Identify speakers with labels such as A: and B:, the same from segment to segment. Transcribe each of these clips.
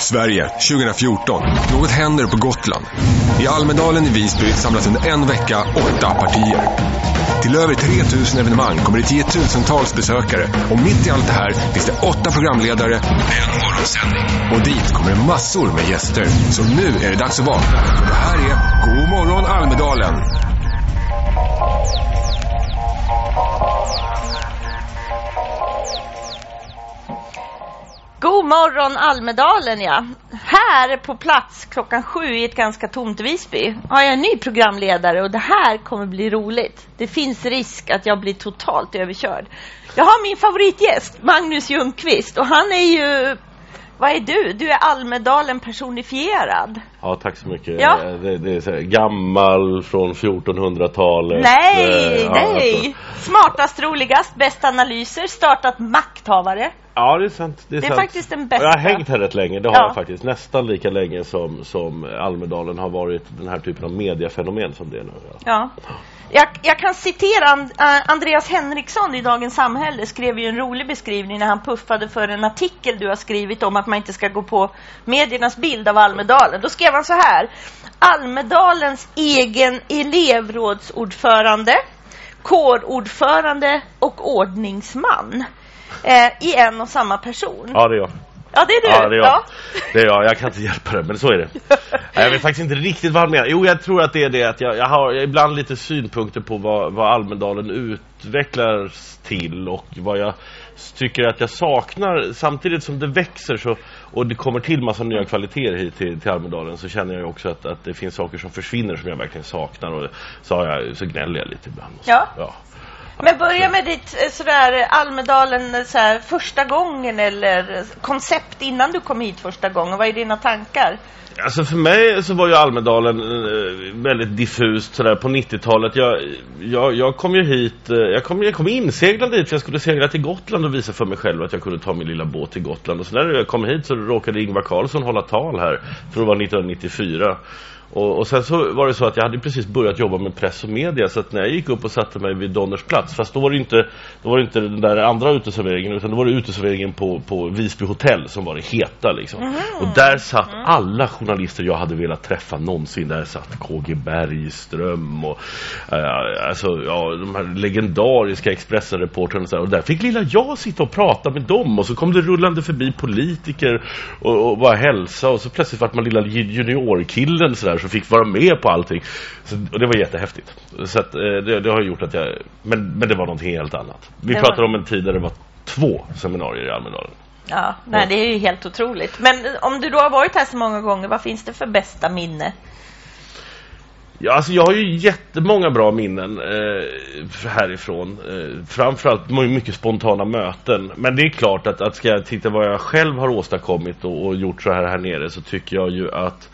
A: Sverige 2014. Något händer på Gotland. I Almedalen i Visby samlas under en vecka åtta partier. Till över 3000 evenemang kommer det tiotusentals besökare och mitt i allt det här finns det åtta programledare och en morgonsändning. Och dit kommer det massor med gäster. Så nu är det dags att vakna. Det här är God morgon Almedalen.
B: God morgon Almedalen ja. Här på plats klockan sju i ett ganska tomt Visby har jag en ny programledare och det här kommer bli roligt. Det finns risk att jag blir totalt överkörd. Jag har min favoritgäst Magnus Ljungqvist och han är ju vad är du? Du är Almedalen personifierad.
C: Ja, tack så mycket.
B: Ja.
C: Det, det är så gammal från 1400-talet.
B: Nej,
C: Eh, ja,
B: nej!
C: alltså.
B: Smartast, roligast, bäst analyser, startat makthavare.
C: Ja, det är sant. Det är,
B: Det är
C: sant.
B: faktiskt den bästa.
C: Jag har hängt här rätt länge, det har
B: Ja.
C: jag faktiskt. Nästan lika länge som, som Almedalen har varit den här typen av mediafenomen som det är nu. Ja.
B: Ja. Jag, jag kan citera And, äh, Andreas Henriksson i Dagens Samhälle skrev ju en rolig beskrivning när han puffade för en artikel du har skrivit om att man inte ska gå på mediernas bild av Almedalen. Då skrev han så här. Almedalens egen elevrådsordförande, kårordförande och ordningsman eh, i en och samma person.
C: ja, det är jag.
B: Ja, det är du.
C: Ja, det är jag.
B: Ja.
C: Det är jag. Jag kan inte hjälpa det, men så är det. Jag vet faktiskt inte riktigt vad han menar. Jo, jag tror att det är det att jag, jag har ibland lite synpunkter på vad, vad Almedalen utvecklas till och vad jag tycker att jag saknar. Samtidigt som det växer så, och det kommer till massa nya kvaliteter hit till, till Almedalen så känner jag också att, att det finns saker som försvinner som jag verkligen saknar och så, har jag, så gnäller jag lite ibland.
B: Ja.
C: ja.
B: Men börja med ditt eh, sådär Almedalen eh, sådär, första gången eller koncept innan du kom hit första gången. Vad är dina tankar?
C: Alltså för mig så var ju Almedalen eh, väldigt diffust sådär på 90-talet. Jag, jag, jag kom ju hit, eh, jag kom, jag kom inseglande hit för jag skulle segla till Gotland och visa för mig själv att jag kunde ta min lilla båt till Gotland. Och så när jag kom hit så råkade Ingvar Carlsson hålla tal här, för det var 1994. Och, och sen så var det så att jag hade precis börjat jobba med press och media så att när jag gick upp och satte mig vid Donners plats, fast då var det inte, då var det inte den där andra uteserveringen utan då var det uteserveringen på, på Visby hotell som var det heta liksom. Och där satt alla journalister jag hade velat träffa någonsin. Där satt KG Bergström och eh, alltså, ja, de här legendariska Expressen-reportrarna och, så här. och där fick lilla jag sitta och prata med dem och så kom det rullande förbi politiker och, och bara hälsa och så plötsligt vart man lilla juniorkillen så fick vara med på allting. Så, och det var jättehäftigt. Så att, eh, det, det har gjort att jag, men, men det var något helt annat. Vi
B: Det
C: pratar
B: var-
C: om en tid där det var två seminarier i Almedalen.
B: Ja, nej, det är ju helt otroligt. Men eh, om du då har varit här så många gånger, vad finns det för bästa minne?
C: Ja, alltså jag har ju jättemånga bra minnen eh, härifrån. Eh, framförallt mycket spontana möten. Men det är klart att, att ska jag titta vad jag själv har åstadkommit och, och gjort så här här nere så tycker jag ju att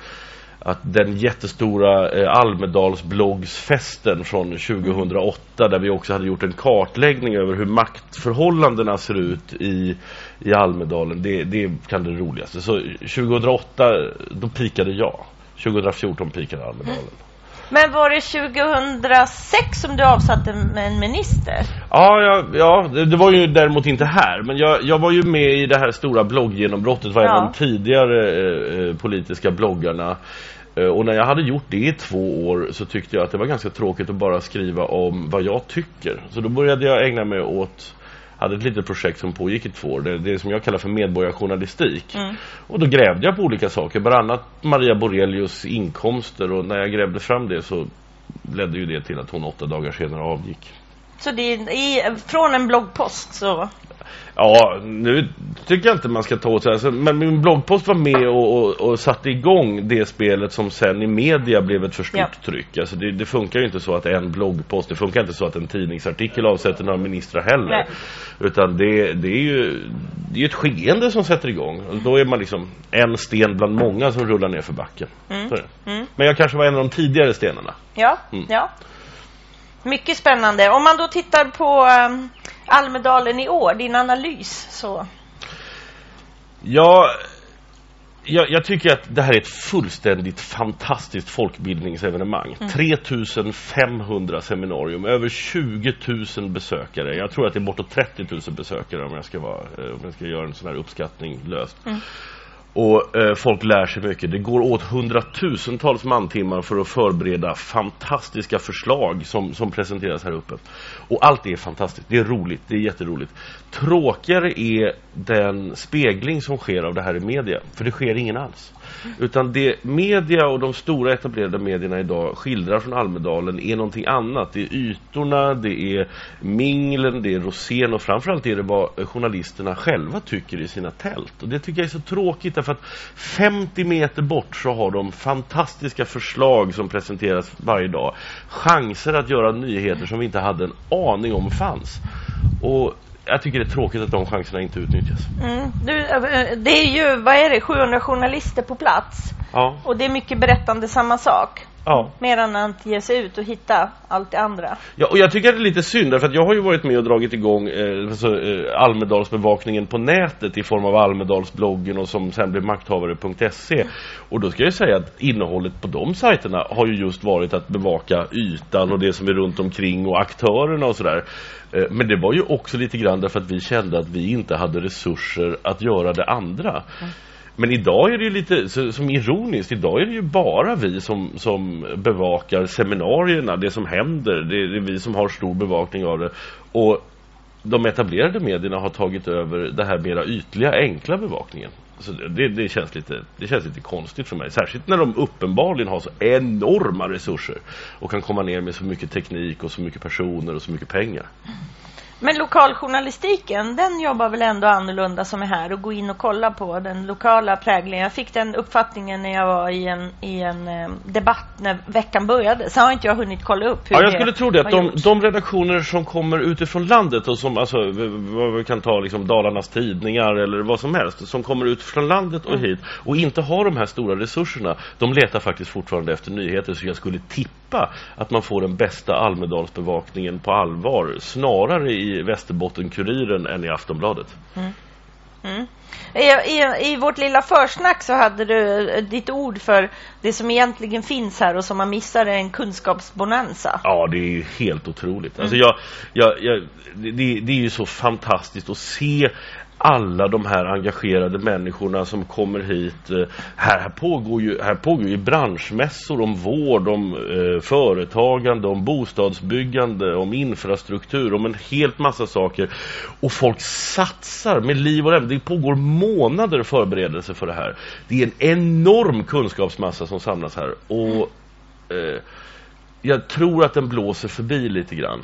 C: att den jättestora eh, Almedalsbloggsfesten från 2008 där vi också hade gjort en kartläggning över hur maktförhållandena ser ut i, i Almedalen det, det kan det roligaste. Så 2008 då pikade jag. 2014 pikade Almedalen.
B: Men var det 2006 som du avsatte en en minister?
C: Ja, ja, ja det, det var ju däremot inte här. Men jag, jag var ju med i det här stora blogggenombrottet. Var en
B: Ja.
C: av de tidigare eh, eh, politiska bloggarna. Eh, och när jag hade gjort det i två år så tyckte jag att det var ganska tråkigt att bara skriva om vad jag tycker. Så då började jag ägna mig åt hade ett litet projekt som pågick i två år. Det, det som jag kallar för medborgarjournalistik.
B: Mm.
C: Och då grävde jag på olika saker. Bland annat Maria Borelius inkomster. Och när jag grävde fram det så ledde ju det till att hon åtta dagar senare avgick.
B: Så det är i, från en bloggpost så...
C: Ja, nu tycker jag inte man ska ta åt sig. Alltså, men min bloggpost var med och, och, och satte igång det spelet som sen i media blev ett för stort
B: Ja.
C: tryck. Alltså det, det funkar ju inte så att en bloggpost, det funkar inte så att en tidningsartikel avsätter några ministrar heller.
B: Nej.
C: Utan det, det är ju det är ett skeende som sätter igång. Och då är man liksom en sten bland många som rullar ner för backen. Det.
B: Mm.
C: Men jag kanske var en av de tidigare stenarna.
B: Ja,
C: Mm.
B: ja. Mycket spännande. Om man då tittar på um, Almedalen i år, din analys så...
C: Ja, jag, jag tycker att det här är ett fullständigt fantastiskt folkbildningsevenemang. 3500 seminarium, över 20 000 besökare. Jag tror att det är bortåt 30 000 besökare om jag ska, vara, eh, om jag ska göra en sån här uppskattning löst. Och eh, folk lär sig mycket. Det går åt hundratusentals mantimmar för att förbereda fantastiska förslag som, som presenteras här uppe. Och allt är fantastiskt. Det är roligt. Det är jätteroligt. Tråkigare är den spegling som sker av det här i media. För det sker ingen alls. Utan det media och de stora etablerade medierna idag skildrar från Almedalen är någonting annat. Det är ytorna, det är minglen, det är rosén och framförallt är det vad journalisterna själva tycker i sina tält. Och det tycker jag är så tråkigt därför att 50 meter bort så har de fantastiska förslag som presenteras varje dag. Chanser att göra nyheter som vi inte hade en aning om fanns. Och jag tycker det är tråkigt att de chanserna inte utnyttjas.
B: Mm. Du, eh, det är ju, vad är det, 700 journalister på plats.
C: Ja.
B: Och det är mycket berättande samma sak.
C: Ja.
B: Mer än att ge sig ut och hitta allt det andra.
C: Ja, och jag tycker det är lite synd därför att jag har ju varit med och dragit igång eh, alltså, eh, Almedalsbevakningen på nätet i form av Almedalsbloggen och som sen blev makthavare.se. Och då ska jag säga att innehållet på de sajterna har ju just varit att bevaka ytan och det som är runt omkring och aktörerna och sådär. Eh, men det var ju också lite grann därför att vi kände att vi inte hade resurser att göra det andra. Men idag är det ju lite så, som ironiskt, idag är det ju bara vi som, som bevakar seminarierna, det som händer, det, det är vi som har stor bevakning av det. Och de etablerade medierna har tagit över det här mera ytliga, enkla bevakningen. Så det, det, känns lite, det känns lite konstigt för mig, särskilt när de uppenbarligen har så enorma resurser och kan komma ner med så mycket teknik och så mycket personer och så mycket pengar.
B: Men lokaljournalistiken, den jobbar väl ändå annorlunda som är här och gå in och kolla på den lokala präglingen. Jag fick den uppfattningen när jag var i en, i en eh, debatt när veckan började. Sen har inte jag hunnit kolla upp hur
C: Ja, jag skulle tro det. Att de, de redaktioner som kommer utifrån landet och som, alltså, vi kan ta liksom Dalarnas tidningar eller vad som helst, som kommer utifrån landet och hit och inte har de här stora resurserna, de letar faktiskt fortfarande efter nyheter. Så jag skulle tippa att man får den bästa Almedalsbevakningen på allvar, snarare i Västerbotten-Kuriren än i Aftonbladet.
B: I, i, I vårt lilla försnack så hade du eh, ditt ord för det som egentligen finns här och som man missar är en kunskapsbonanza.
C: Ja, det är ju helt otroligt. Alltså jag, jag, jag, det, det är ju så fantastiskt att se alla de här engagerade människorna som kommer hit. Eh, här, här, pågår, ju, här pågår ju branschmässor om vård, om eh, företagande, om bostadsbyggande, om infrastruktur, om en helt massa saker. Och folk satsar med liv och lem. Det pågår månader förberedelse för det här. Det är en enorm kunskapsmassa som samlas här. Och eh, jag tror att den blåser förbi lite grann.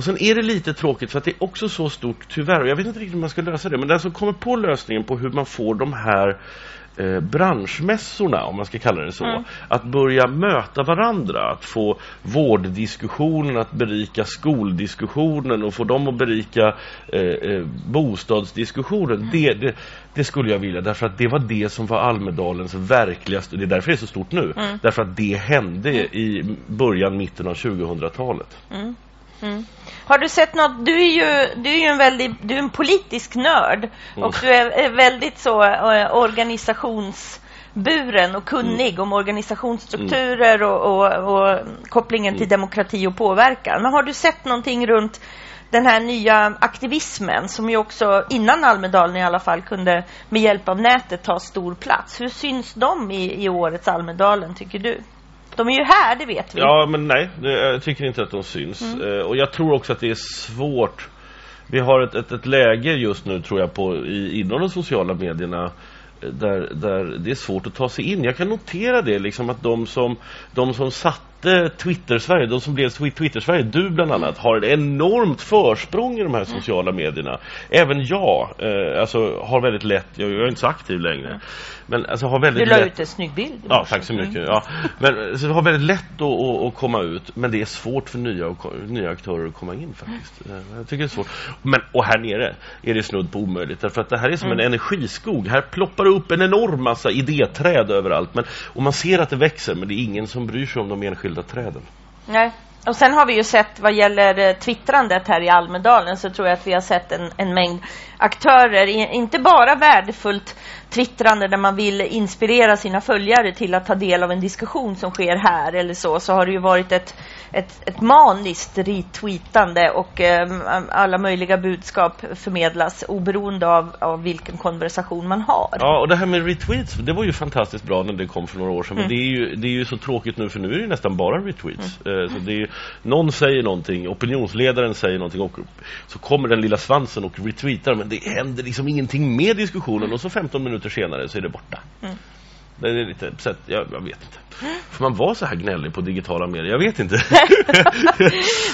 C: Och sen är det lite tråkigt för att det är också så stort tyvärr, och jag vet inte riktigt hur man ska lösa det, men den som kommer på lösningen på hur man får de här eh, branschmässorna, om man ska kalla det så,
B: Mm.
C: att börja möta varandra, att få vårddiskussionen att berika skoldiskussionen och få dem att berika eh, eh, bostadsdiskussionen, det, det, det skulle jag vilja, därför att det var det som var Almedalens verkligaste, det är därför det är så stort nu, därför att det hände i början, mitten av 2000-talet.
B: Har du sett något? Du är ju, du är ju en väldigt, du är en politisk nörd och du är, är väldigt så eh, organisationsburen och kunnig om organisationsstrukturer och, och, och kopplingen till demokrati och påverkan. Men har du sett någonting runt den här nya aktivismen som ju också innan Almedalen i alla fall kunde med hjälp av nätet ta stor plats. Hur syns de i, i årets Almedalen tycker du? De är ju här, det vet vi.
C: Ja, men nej, jag tycker inte att de syns. Eh, och jag tror också att det är svårt. Vi har ett, ett, ett läge just nu, tror jag, på, i, inom de sociala medierna eh, där, där det är svårt att ta sig in. Jag kan notera det, liksom att de som, de som satte Twitter-Sverige, de som blev Twi- Twitter-Sverige, du bland annat, har ett enormt försprång i de här sociala medierna. Även jag, eh, alltså, har väldigt lätt, jag, jag är inte så aktiv längre, men alltså har väldigt
B: Du la
C: lätt
B: ut en snygg bild.
C: Ja, tack så mycket. Ja. Men, så har väldigt lätt att, att, att komma ut, men det är svårt för nya, och nya aktörer att komma in faktiskt. Eh, Jag tycker det är svårt. Men, och här nere är det snudd på omöjligt, därför att det här är som en energiskog. Här ploppar det upp en enorm massa idéträd överallt, men, och man ser att det växer, men det är ingen som bryr sig om de enskilda träden.
B: Nej, och sen har vi ju sett vad gäller eh, twittrandet här i Almedalen så tror jag att vi har sett en, en mängd aktörer, inte bara värdefullt twittrande där man vill inspirera sina följare till att ta del av en diskussion som sker här eller så, så har det ju varit ett, ett, ett maniskt retweetande och eh, alla möjliga budskap förmedlas oberoende av, av vilken konversation man har.
C: Ja, och det här med retweets, det var ju fantastiskt bra när det kom för några år sedan, mm. men det är, ju, det är ju så tråkigt nu för nu är det nästan bara retweets. Mm. Eh, så det är, någon säger någonting, opinionsledaren säger någonting och så kommer den lilla svansen och retweetar, men det händer liksom ingenting med diskussionen och så 15 minuter senare så är det borta. Mm. Det är lite, så att, jag, jag vet inte. Får man vara så här gnällig på digitala medier? Jag vet inte.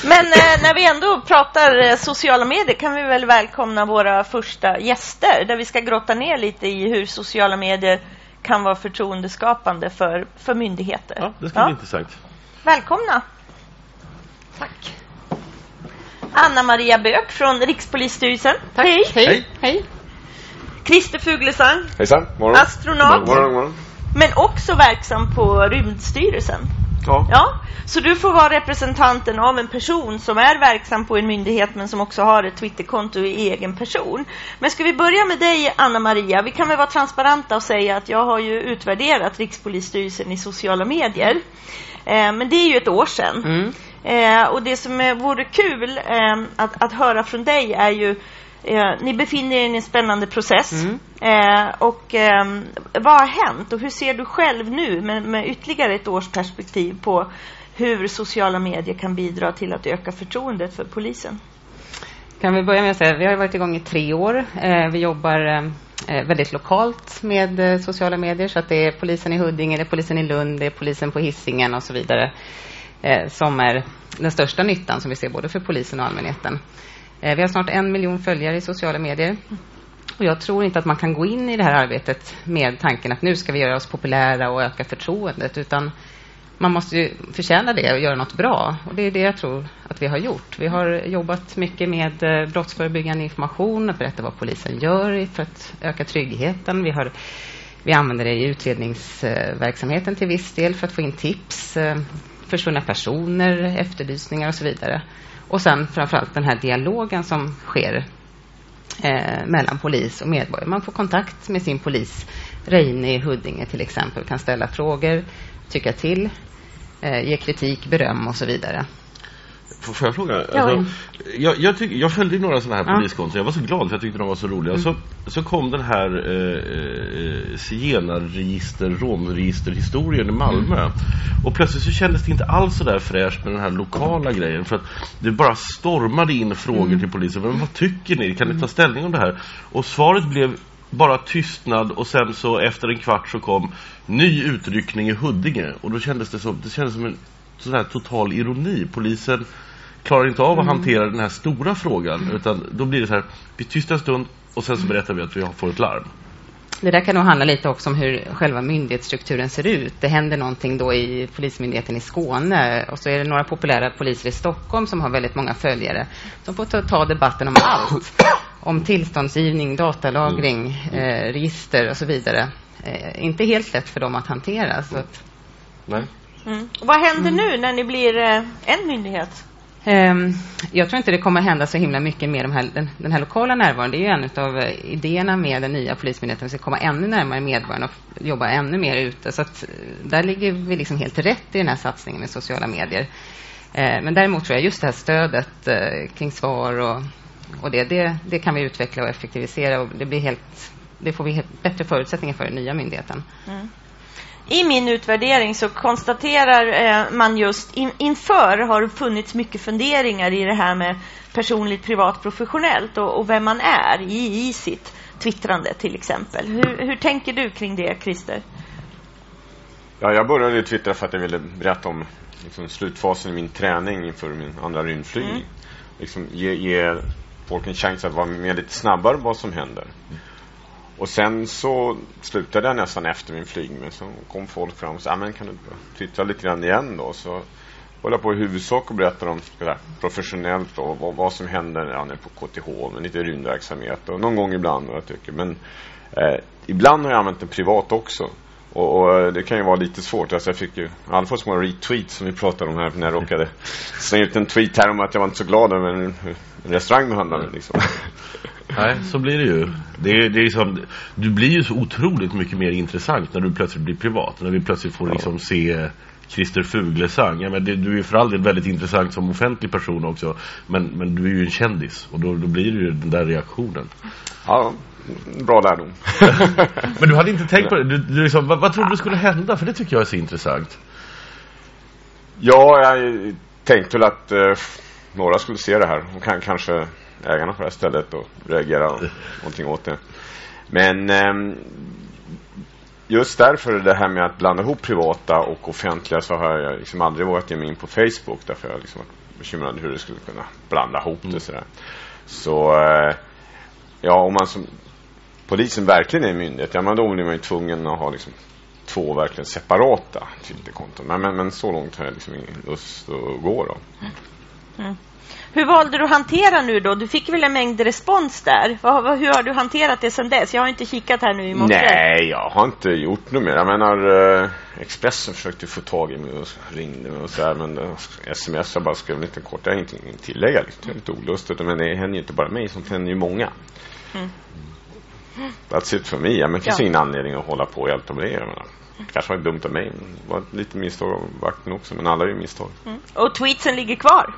B: Men eh, när vi ändå pratar eh, sociala medier kan vi väl välkomna våra första gäster där vi ska grotta ner lite i hur sociala medier kan vara förtroendeskapande för, för myndigheter.
C: Ja, det ska ja. bli intressant.
B: Välkomna. Tack. Anna Maria Bök från Rikspolisstyrelsen.
D: Tack.
B: Hej.
D: Hej. Hej.
B: Christer Fuglesang.
E: Hejsan.
B: Morgon. Astronaut.
E: Morgon, morgon.
B: Men också verksam på Rymdstyrelsen.
E: Ja.
B: ja. Så du får vara representanten av en person som är verksam på en myndighet men som också har ett Twitterkonto i egen person. Men ska vi börja med dig, Anna Maria? Vi kan väl vara transparenta och säga att jag har ju utvärderat Rikspolisstyrelsen i sociala medier. Eh, men det är ju ett år sedan. Mm. Eh, och det som vore kul eh, att, att höra från dig är ju Eh, ni befinner er i en spännande process. Mm. Eh, och eh, vad har hänt och hur ser du själv nu med, med ytterligare ett års perspektiv på hur sociala medier kan bidra till att öka förtroendet för polisen?
D: Kan vi börja med att säga vi har varit igång i tre år. Eh, vi jobbar eh, väldigt lokalt med eh, sociala medier så att det är polisen i Huddinge, det är polisen i Lund, det är polisen på Hisingen och så vidare Eh, som är den största nyttan som vi ser både för polisen och allmänheten. Eh, vi har snart en miljon följare i sociala medier. Och jag tror inte att man kan gå in i det här arbetet med tanken att nu ska vi göra oss populära och öka förtroendet, utan man måste ju förtjäna det och göra något bra. Och det är det jag tror att vi har gjort. Vi har jobbat mycket med eh, brottsförebyggande information, att berätta vad polisen gör för att öka tryggheten. Vi, har, vi använder det i utredningsverksamheten till viss del för att få in tips, eh, försvunna personer, efterlysningar och så vidare. Och sen framförallt den här dialogen som sker eh, mellan polis och medborgare. Man får kontakt med sin polis. Reine i Huddinge till exempel kan ställa frågor, tycka till, eh, ge kritik, beröm och så vidare.
C: Får jag fråga? Alltså, jag, jag, tyck, jag följde några sådana här ja. poliskonton. Jag var så glad för jag tyckte de var så roliga. Mm. Så, så kom den här eh, eh zigenarregister, romregisterhistorien i Malmö. Mm. Och plötsligt så kändes det inte alls så där fräscht med den här lokala grejen. För att det bara stormade in frågor mm. till polisen. Men vad tycker ni? Kan ni ta mm. ställning om det här? Och svaret blev bara tystnad och sen så efter en kvart så kom ny utryckning i Huddinge. Och då kändes det, så, det kändes som en sån här total ironi. Polisen klarar inte av att mm. hantera den här stora frågan mm. utan då blir det så här, vi tystar en stund och sen så berättar vi att vi får ett larm.
D: Det där kan nog handla lite också om hur själva myndighetsstrukturen ser ut. Det händer någonting då i Polismyndigheten i Skåne och så är det några populära poliser i Stockholm som har väldigt många följare. De får ta, ta debatten om allt. Om tillståndsgivning, datalagring, mm. eh, register och så vidare. Eh, inte helt lätt för dem att hantera. Så att...
C: Nej.
B: Mm. Vad händer mm. nu när ni blir eh, en myndighet?
D: Um, jag tror inte det kommer hända så himla mycket med de här, den, den, här lokala närvaron. Det är ju en av uh, idéerna med den nya polismyndigheten. Vi ska komma ännu närmare medborgarna och jobba ännu mer ute. Så att, uh, där ligger vi liksom helt rätt i den här satsningen med sociala medier. Uh, men däremot tror jag just det här stödet kring svar och, och det, det, det, kan vi utveckla och effektivisera. Och det, blir helt, det får vi helt bättre förutsättningar för den nya myndigheten. Mm
B: i min utvärdering så konstaterar eh, man just in, inför har det funnits mycket funderingar i det här med personligt, privat, professionellt och, och vem man är i, i sitt twittrande till exempel. Hur, hur tänker du kring det, Christer?
E: Ja, jag började twittra för att jag ville berätta om liksom, slutfasen i min träning inför min andra rymdflygning. Mm. Liksom, ge, ge folk en chans att vara med lite snabbare vad som händer. Och sen så slutade jag nästan efter min flygning. Så kom folk fram och sa, men kan du twittra lite grann igen då? Så höll jag på i huvudsak och berättade om där, professionellt då, vad, vad, som händer ja, på KTH med lite rymdverksamhet och någon gång ibland jag tycker. Men eh, ibland har jag använt den privat också. Och, och, eh, det kan ju vara lite svårt. Alltså jag fick ju alla får små retweets som vi pratade om här när jag råkade slänga ut en tweet här om att jag var inte så glad över en, en restaurang med handlade liksom.
C: Nej, så blir det ju. Det är, det är som, du blir ju så otroligt mycket mer intressant när du plötsligt blir privat. När vi plötsligt får liksom se Christer Fuglesang. Ja, men det, du är ju för all del väldigt intressant som offentlig person också. Men, men du är ju en kändis. Och då, då blir det ju den där reaktionen.
E: Ja, bra lärdom.
C: men du hade inte tänkt på det? Du, du liksom, vad, vad trodde du skulle hända? För det tycker jag är så intressant.
E: Ja, jag tänkte väl att eh, några skulle se det här. Och kan, kanske ägarna på det här stället och reagera och någonting åt det. Men eh, just därför det här med att blanda ihop privata och offentliga så har jag liksom aldrig vågat ge mig in på Facebook därför jag liksom varit bekymrad hur det skulle kunna blanda ihop det sådär. Så eh, ja, om man som polisen verkligen är en myndighet, ja men då blir man ju tvungen att ha liksom två verkligen separata Twitterkonton. Men, men, men så långt har jag liksom ingen lust att gå då.
B: Mm. Hur valde du att hantera nu då? Du fick väl en mängd respons där? Hur har du hanterat det sedan dess? Jag har inte kikat här nu i morse.
E: Nej, jag har inte gjort något mer. Jag menar, eh, Expressen försökte få tag i mig och ringde mig och så här, men sms jag bara skrev lite kort. Jag har ingenting tillägga. Det är lite olustigt, men det händer ju inte bara mig, sånt händer ju många. Mm. That's it för mig. Men det finns ja. ingen anledning att hålla på och hjälpa med det. Kanske var dumt av mig. Det var ett litet misstag av vakten också, men alla är ju misstag. Mm.
B: Och tweetsen ligger kvar?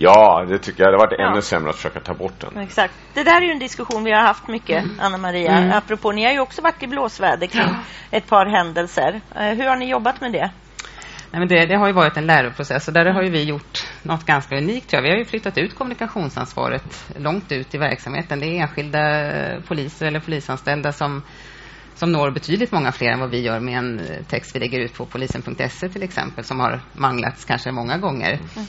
E: Ja, det tycker jag. Det har varit ja. ännu sämre att försöka ta bort den.
B: Exakt. Det där är ju en diskussion vi har haft mycket, mm. Anna-Maria. Mm. Apropå, ni har ju också varit i blåsväder kring ja. ett par händelser. Eh, hur har ni jobbat med det?
D: Nej, men det, det, har ju varit en läroprocess och där har ju vi gjort något ganska unikt. Ja. Vi har ju flyttat ut kommunikationsansvaret långt ut i verksamheten. Det är enskilda poliser eller polisanställda som, som når betydligt många fler än vad vi gör med en text vi lägger ut på polisen.se till exempel som har manglats kanske många gånger. Mm.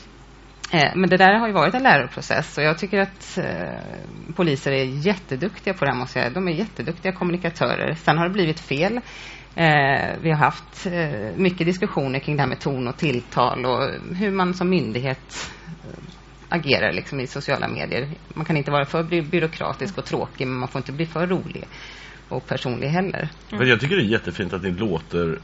D: Eh, men det där har ju varit en läroprocess och jag tycker att eh, poliser är jätteduktiga på det här måste jag De är jätteduktiga kommunikatörer. Sen har det blivit fel. Eh, vi har haft eh, mycket diskussioner kring det här med ton och tilltal och hur man som myndighet eh, agerar liksom, i sociala medier. Man kan inte vara för by byråkratisk och tråkig men man får inte bli för rolig och personlig heller.
C: Mm. Jag tycker det är jättefint att ni låter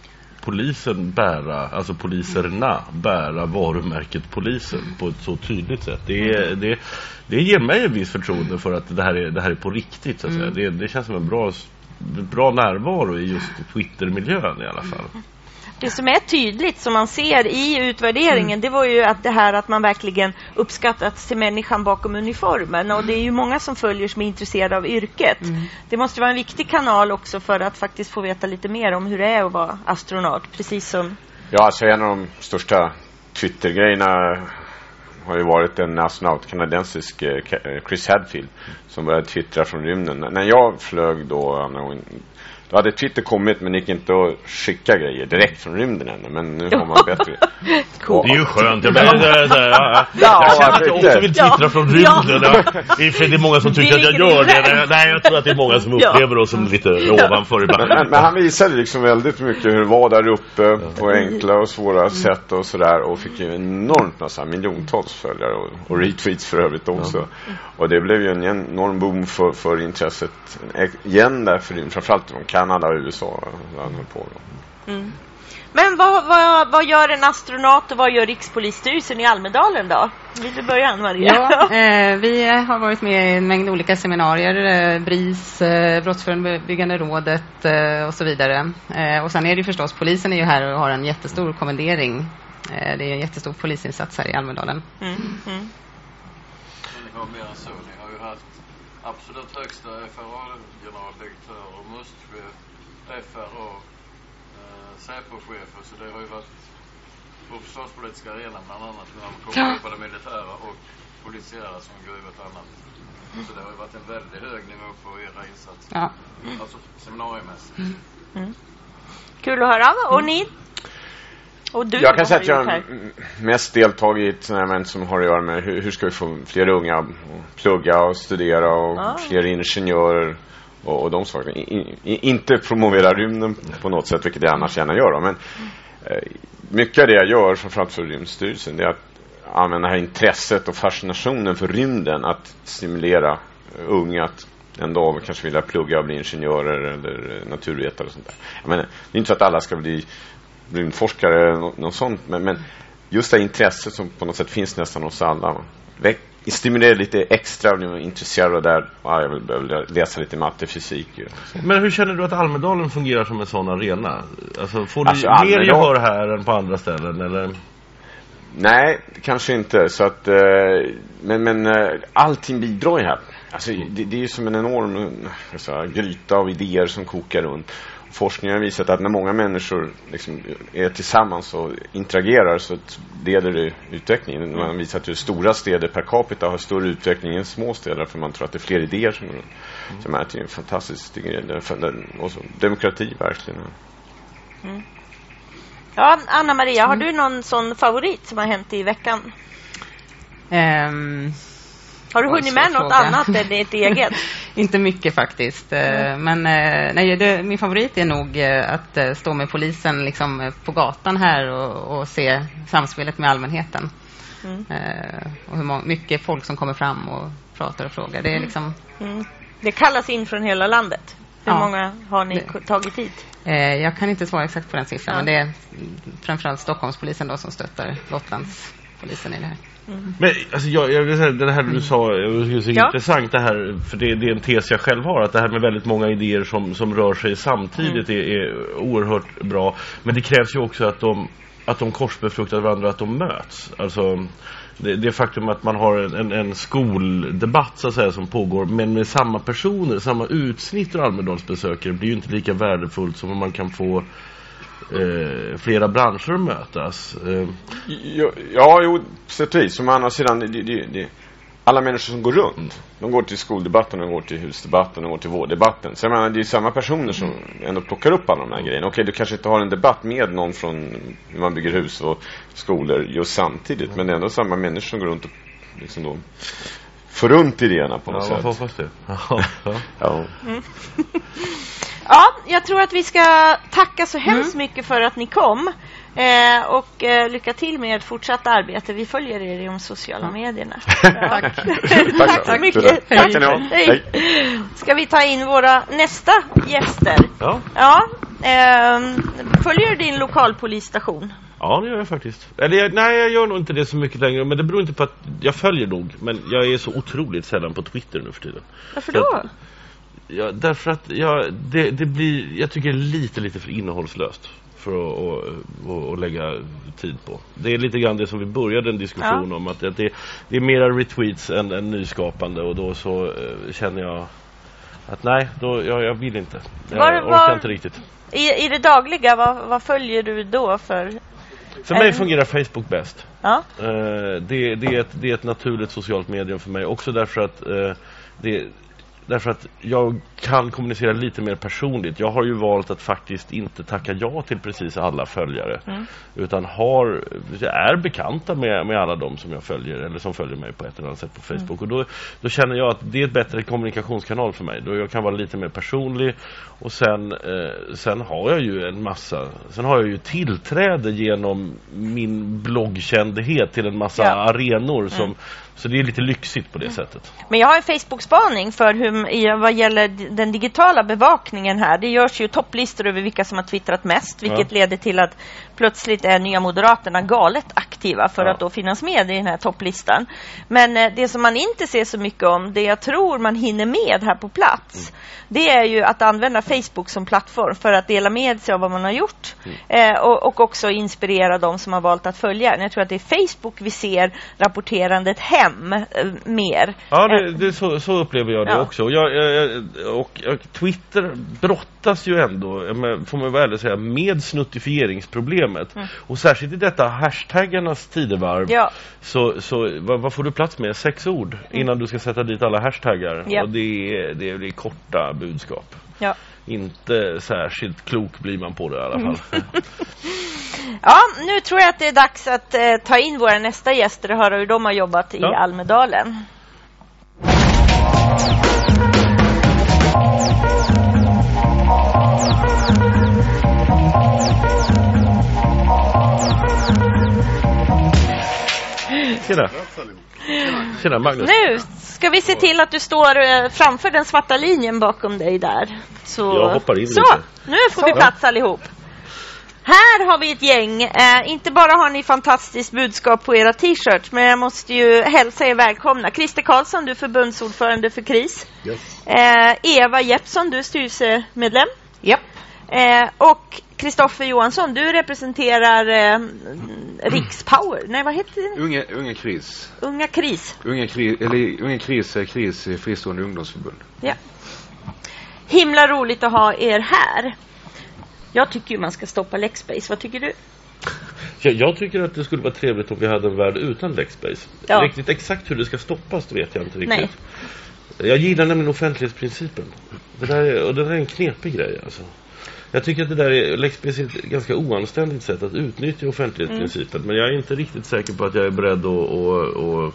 C: polisen bära, alltså poliserna bära varumärket polisen på ett så tydligt sätt. Det, det, det ger mig en viss förtroende för att det här är, det här är på riktigt. Så att säga. Mm. Det, det känns som en bra, bra närvaro i just Twitter-miljön i alla fall.
B: Det som är tydligt som man ser i utvärderingen mm. det var ju att det här att man verkligen uppskattat till människan bakom uniformen och det är ju många som följer som är intresserade av yrket. Mm. Det måste vara en viktig kanal också för att faktiskt få veta lite mer om hur det är att vara astronaut, precis som...
E: Ja, alltså en av de största Twitter-grejerna har ju varit en astronaut, kanadensisk eh, Chris Hadfield, som började twittra från rymden. När jag flög då, då hade Twitter kommit men det gick inte att skicka grejer direkt från rymden ännu. Men nu har man bättre.
C: cool. Det är ju skönt. Jag, menar, det är så här, jag, jag känner att jag också vill twittra ja. från rymden. Ja. Det är många som tycker att jag gör det. Nej, jag tror att det är många som upplever oss som lite ovanför
E: ibland. Men, men, han visade liksom väldigt mycket hur det var där uppe på enkla och svåra sätt och sådär. Och fick ju enormt massa miljontals följare och, och retweets för övrigt också. Och det blev ju en enorm boom för, för intresset igen där för framförallt från Kanada och USA. På
B: mm. Men vad, vad, vad, gör en astronaut och vad gör Rikspolisstyrelsen i Almedalen då? Vill du börja Maria?
D: Ja, eh, vi har varit med i en mängd olika seminarier, eh, BRIS, eh, Brottsförebyggande rådet eh, och så vidare. Eh, och sen är det förstås, polisen är ju här och har en jättestor kommendering. Eh, det är en jättestor polisinsats här i Almedalen. Mm. Mm
F: har mer än så. Ni har ju haft absolut högsta FRA-generaldirektör och MUST-chef, FRA, eh, Säpo-chefer. Så det har ju varit på försvarspolitiska arenan bland annat när man kommer på det militära och polisiära som ett annat. Så det har ju varit en väldigt hög nivå på era insatser. Ja. Alltså seminariemässigt. Mm. Mm.
B: Kul att höra. Och ni
E: och du, jag kan säga att jag har mest deltagit i ett event som har att göra med hur, hur ska vi få fler unga att plugga och studera och ah. fler ingenjörer och, och de sakerna. In, in, inte promovera rymden på något sätt, vilket jag annars gärna gör. Men eh, mycket av det jag gör, framförallt för Rymdstyrelsen, det är att använda det här intresset och fascinationen för rymden att stimulera unga att en dag kanske vilja plugga och bli ingenjörer eller naturvetare och sånt där. Jag menar, det är inte så att alla ska bli rymdforskare eller något, något sånt, men, men just det intresset som på något sätt finns nästan hos alla. Väck, stimulera lite extra och bli intresserad av det där. Ja, jag vill läsa lite matte, fysik. så.
C: Men hur känner du att Almedalen fungerar som en sån arena? Alltså, får du
E: Alltså,
C: mer
E: Almedal-
C: gehör här än på andra ställen? Eller?
E: Nej, kanske inte. Så att, eh, men men eh, allting bidrar ju här. Alltså, det, det är ju som en enorm eh, säga, gryta av idéer som kokar runt. Forskningen har visat att när många människor liksom är tillsammans och interagerar så leder det utvecklingen. Man har visat hur stora städer per capita har större utveckling än små städer för man tror att det är fler idéer som går runt. Så menar att det är en fantastisk grej. Och så, demokrati verkligen.
B: Ja, Anna-Maria, har du någon sån favorit som har hänt i veckan?
D: Ehm,
B: Har du hunnit med något
D: fråga.
B: annat än ditt eget?
D: Inte mycket faktiskt. Eh, Men eh, nej, det, min favorit är nog eh, att stå med polisen liksom på gatan här och, och se samspelet med allmänheten.
B: Mm.
D: Och hur mycket folk som kommer fram och pratar och frågar. Det är liksom,
B: Mm. Det kallas in från hela landet. Hur
D: Ja.
B: många har ni tagit hit?
D: jag kan inte svara exakt på den siffran,
B: Ja.
D: men det är framförallt Stockholmspolisen då som stöttar Gotlandspolisen i det här.
C: Men alltså, jag, jag vill säga, det här du sa, jag tycker det är
B: Ja.
C: intressant det här, för det, det är en tes jag själv har, att det här med väldigt många idéer som, som rör sig samtidigt är, är oerhört bra. Men det krävs ju också att de, att de korsbefruktar varandra, att de möts. Alltså, det, det faktum att man har en, en, en skoldebatt så att säga som pågår, men med samma personer, samma utsnitt ur Almedalsbesökare blir ju inte lika värdefullt som om man kan få eh, flera branscher mötas. Eh,
E: Ja, ja jo, vis. Som å andra sidan, det, det, det, alla människor som går runt, de går till skoldebatten, de går till husdebatten, de går till vårddebatten. Så jag menar, det är samma personer som ändå plockar upp alla de här grejerna. Okej, du kanske inte har en debatt med någon från hur man bygger hus och skolor just samtidigt, men det är ändå samma människor som går runt och liksom då får runt idéerna på
C: ja,
E: något
C: får
E: sätt.
C: hoppas det. Ja, ja.
E: Ja.
B: Ja, jag tror att vi ska tacka så hemskt mycket för att ni kom. Eh, och eh, lycka till med ert fortsatta arbete. Vi följer er i de sociala medierna. Ja. Tack så mycket.
E: Tack ha.
B: Hej. Ska vi ta in våra nästa gäster?
C: Ja.
B: Ja, ehm, följer du din lokalpolisstation?
C: Ja, det gör jag faktiskt. Eller jag, nej, jag gör nog inte det så mycket längre. Men det beror inte på att jag följer nog. Men jag är så otroligt sällan på Twitter nu för tiden.
B: Varför
C: Så
B: då?
C: att- Ja, därför att jag, det, det blir, jag tycker lite, lite för innehållslöst för att, att, att, att lägga tid på. Det är lite grann det som vi började en diskussion om. Att, det, det är mera retweets än, än nyskapande. Och då så eh, känner jag att nej, då, jag, jag vill inte. Jag
B: Var-
C: orkar
B: var-
C: inte riktigt.
B: I, I det dagliga, vad, vad följer du då för?
C: För mig fungerar Facebook bäst.
B: Ja,
C: Eh, det, det, är ett, det är ett naturligt socialt medium för mig också därför att eh, det, Därför att jag kan kommunicera lite mer personligt. Jag har ju valt att faktiskt inte tacka ja till precis alla följare.
B: Mm.
C: Utan har, är bekanta med, med alla de som jag följer eller som följer mig på ett eller annat sätt på
B: Mm.
C: Facebook. Och då, då känner jag att det är ett bättre kommunikationskanal för mig. Då jag kan vara lite mer personlig. Och sen, eh, sen har jag ju en massa, sen har jag ju tillträde genom min bloggkändhet till en massa
B: Ja. Mm.
C: arenor som, så det är lite lyxigt på det sättet.
B: men jag har en Facebook-spaning för hur, vad gäller den digitala bevakningen här. Det görs ju topplistor över vilka som har twittrat mest, vilket leder till att plötsligt är Nya Moderaterna galet aktiva för
C: Ja.
B: att då finnas med i den här topplistan. Men eh, det som man inte ser så mycket om, det jag tror man hinner med här på plats, det är ju att använda Facebook som plattform för att dela med sig av vad man har gjort eh, och, och också inspirera de som har valt att följa. Jag tror att det är Facebook vi ser rapporterandet hem eh, mer.
C: Ja,
B: Eh,
C: det, det, så, så upplever jag det
B: Ja.
C: också. Och, jag, jag, och, och Twitter brottas ju ändå, men- får man väl säga, med snuttifieringsproblemet. Och särskilt i detta hashtaggarnas tidevarv
B: Ja.
C: så, så vad, vad får du plats med? Sex ord innan du ska sätta dit alla hashtaggar.
B: Ja.
C: Och det är, det är korta budskap.
B: Ja.
C: Inte särskilt klok blir man på det i alla fall.
B: ja, nu tror jag att det är dags att eh, ta in våra nästa gäster och höra hur de har jobbat i. Almedalen.
C: Tjena! Tjena Magnus!
B: Nu ska vi se till att du står eh, framför den svarta linjen bakom dig där? Så,
C: Jag hoppar in
B: Så,
C: lite.
B: nu får vi plats allihop. Här har vi ett gäng. Eh, inte bara har ni fantastiskt budskap på era t-shirts, men jag måste ju hälsa er välkomna. Christer Karlsson, du är förbundsordförande för KRIS. Eh, Eva Jeppsson, du är styrelsemedlem.
D: Japp.
B: Eh, och Kristoffer Johansson, du representerar eh, Rikspower. Nej, vad heter det?
G: Unga, unga KRIS.
B: Unga KRIS.
G: Unga, kri, eller, unga KRIS är KRIS är fristående ungdomsförbund.
B: Ja. Himla roligt att ha er här. Jag tycker ju man ska stoppa Lexbase. Vad tycker du?
C: Jag, jag tycker att det skulle vara trevligt om vi hade en värld utan Lexbase.
B: Ja.
C: Riktigt exakt hur det ska stoppas det vet jag inte riktigt.
B: Nej.
C: Jag gillar nämligen offentlighetsprincipen. Det där är, och det där är en knepig grej alltså. Jag tycker att det där är, Lexbase är ett ganska oanständigt sätt att utnyttja offentlighetsprincipen.
B: Mm.
C: Men jag är inte riktigt säker på att jag är beredd att, att, att,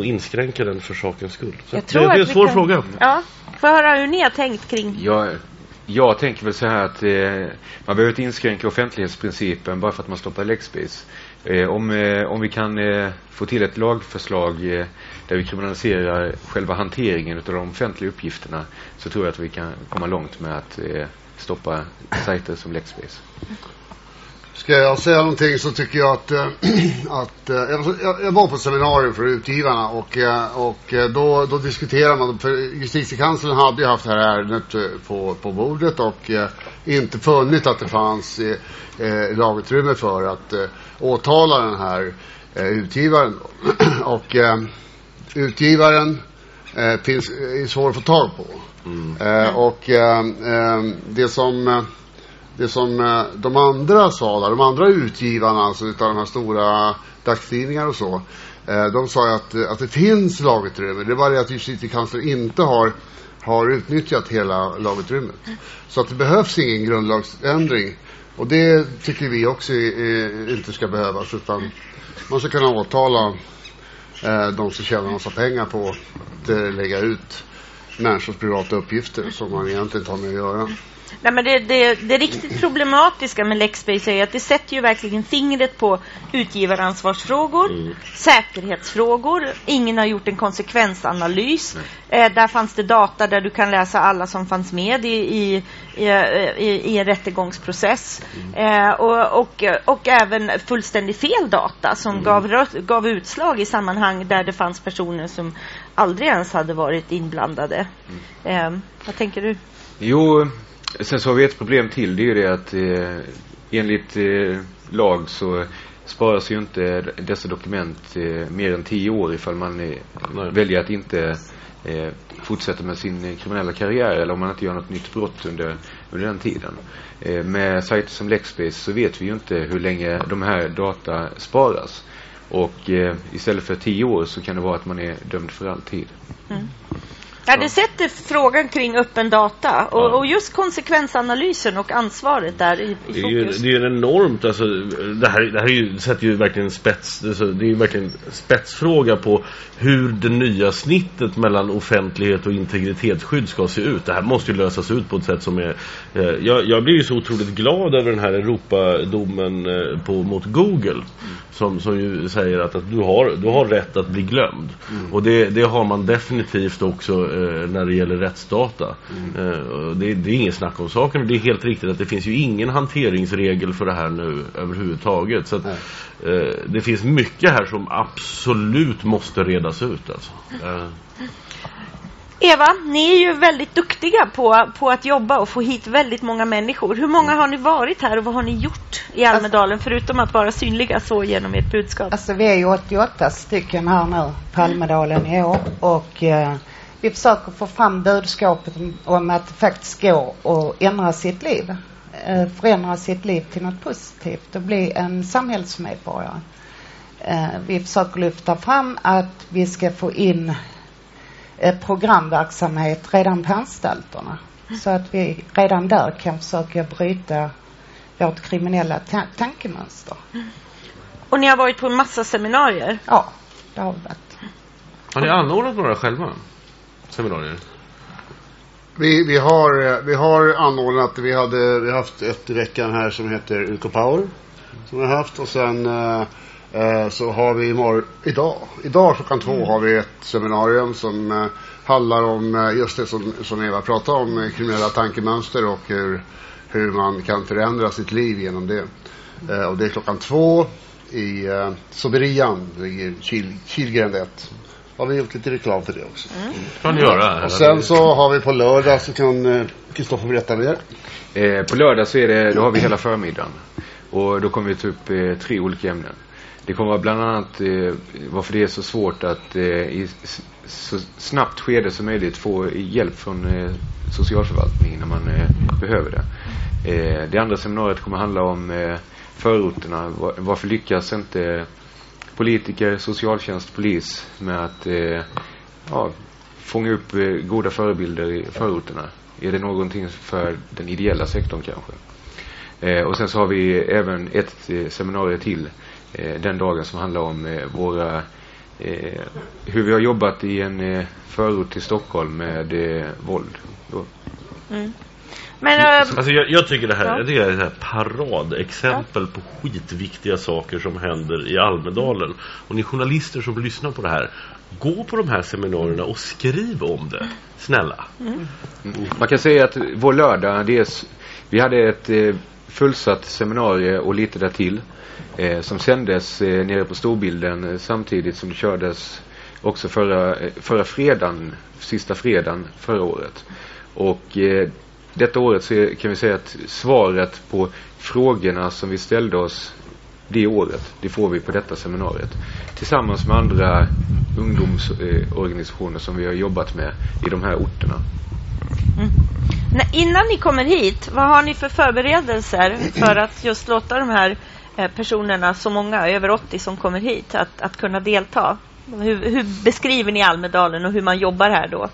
C: att inskränka den för sakens skull. Så
B: Jag
C: det,
B: tror
C: det är en svår
B: kan-
C: fråga.
B: Ja, får jag höra hur ni har tänkt kring...
G: Jag, jag tänker väl så här att eh, man behöver inte inskränka offentlighetsprincipen bara för att man stoppar Lexbase. Eh, om, eh, om vi kan eh, få till ett lagförslag eh, där vi kriminaliserar själva hanteringen av de offentliga uppgifterna så tror jag att vi kan komma långt med att eh, stoppa sajter som Lexbase.
H: Ska jag säga någonting så tycker jag att, eh, att eh, jag, jag- var på ett seminarium för utgivarna och, eh, och då, då diskuterade man, för justitiekanslern hade ju haft det här ärendet på, på bordet och inte funnit att det fanns eh, lagutrymme för att eh, åtala den här eh, utgivaren. och eh, utgivaren eh, finns, är svår att få tag på. Eh, och eh, eh, det som eh, det som eh, de andra sa där, de andra utgivarna alltså utav de här stora dagstidningar och så, eh, de sa ju att, att det finns lagutrymme. Det är bara det att justitiekanslern inte har, har utnyttjat hela lagutrymmet. Så att det behövs ingen grundlagsändring. Och det tycker vi också är, inte ska behövas utan man ska kunna åtala eh, de som tjänar massa pengar på att eh, lägga ut människors privata uppgifter som man egentligen inte har med att göra.
B: Nej, men det, det, det riktigt problematiska med Lexbase är att det sätter ju verkligen fingret på utgivaransvarsfrågor, säkerhetsfrågor. Ingen har gjort en konsekvensanalys. Eh, där fanns det data där du kan läsa alla som fanns med i, i, i, i, en rättegångsprocess. Eh, och, och, och även fullständigt fel data som gav, rö- gav utslag i sammanhang där det fanns personer som aldrig ens hade varit inblandade. Eh, vad tänker du?
G: Jo, sen så har vi ett problem till. Det är ju det att eh, enligt eh, lag så sparas ju inte dessa dokument eh, mer än tio år ifall man eh, väljer att inte eh, fortsätta med sin eh, kriminella karriär eller om man inte gör något nytt brott under, under den tiden. Eh, med sajter som Lexbase så vet vi ju inte hur länge de här data sparas. Och eh, istället för tio år så kan det vara att man är dömd för alltid.
B: Ja, det sätter frågan kring öppen data och,
C: Ja.
B: och just konsekvensanalysen och ansvaret där i, i
C: Det är ju
B: fokus.
C: det är ju en enormt, alltså, det här, det här är ju, sätter ju verkligen spets, alltså, det är ju verkligen en spetsfråga på hur det nya snittet mellan offentlighet och integritetsskydd ska se ut. Det här måste ju lösas ut på ett sätt som är, eh, jag, jag blir ju så otroligt glad över den här Europadomen eh, på, mot Google som, som ju säger att, att du, har, du har rätt att bli glömd. Och det, det har man definitivt också eh, när det gäller rättsdata. Eh, och det, det är inget snack om saken. Det är helt riktigt att det finns ju ingen hanteringsregel för det här nu överhuvudtaget. Så att, eh, det finns mycket här som absolut måste redas ut. Alltså. Eh,
B: Eva, ni är ju väldigt duktiga på, på att jobba och få hit väldigt många människor. Hur många har ni varit här och vad har ni gjort i Almedalen förutom att vara synliga så genom ert budskap?
I: Alltså vi är ju 88 stycken här nu på Almedalen i år och eh, vi försöker få fram budskapet om, om att det faktiskt går att ändra sitt liv. Eh, förändra sitt liv till något positivt och bli en samhällsmedborgare. Eh, vi försöker lyfta fram att vi ska få in eh, programverksamhet redan på anstalterna. Så att vi redan där kan försöka bryta vårt kriminella ta- tankemönster.
B: Och ni har varit på en massa seminarier.
I: Ja, det har vi varit.
C: har ni anordnat några själva? Seminarier?
H: Vi, vi, har, vi har anordnat, vi, hade, vi haft ett i veckan här som heter UK Power. Som vi har haft och sen eh, eh, så har vi imorgon, idag, idag klockan två har vi ett seminarium som eh, handlar om eh, just det som, som Eva pratade om, eh, kriminella tankemönster och hur, hur man kan förändra sitt liv genom det. Eh, och det är klockan två i eh, Soberian, ligger Kil, Kilgränd 1. Har vi gjort lite reklam för det också.
C: kan ni göra.
H: Och sen så har vi på lördag så kan eh, Kristoffer berätta mer.
G: Eh, på lördag så är det, då har vi hela förmiddagen. Och då kommer vi ta upp eh, tre olika ämnen. Det kommer vara bland annat eh, varför det är så svårt att eh, i så snabbt skede som möjligt få hjälp från eh, socialförvaltningen när man eh, behöver det. Eh, det andra seminariet kommer handla om eh, förorterna. Va- Varför lyckas inte politiker, socialtjänst, polis med att eh, ja, fånga upp eh, goda förebilder i förorterna? Är det någonting för den ideella sektorn kanske? Eh, och sen så har vi även ett eh, seminarium till eh, den dagen som handlar om eh, våra eh, hur vi har jobbat i en eh, förort till Stockholm med eh, våld. Då. Mm.
B: Men eh,
C: Alltså jag, jag tycker det här,
B: Ja.
C: det är ett här paradexempel på skitviktiga saker som händer i Almedalen. Och ni journalister som lyssnar på det här, gå på de här seminarierna och skriv om det. Snälla.
G: Man kan säga att vår lördag, det är, vi hade ett eh, fullsatt seminarium och lite därtill eh, som sändes eh, nere på storbilden eh, samtidigt som det kördes också förra, eh, förra fredagen, sista fredagen förra året. Och eh, detta året så är, kan vi säga att svaret på frågorna som vi ställde oss det året, det får vi på detta seminariet. Tillsammans med andra ungdomsorganisationer som vi har jobbat med i de här orterna. Mm.
B: när- innan ni kommer hit, vad har ni för förberedelser för att just låta de här eh, personerna, så många, över 80 som kommer hit, att, att kunna delta? Hur, hur beskriver ni Almedalen och hur man jobbar här då?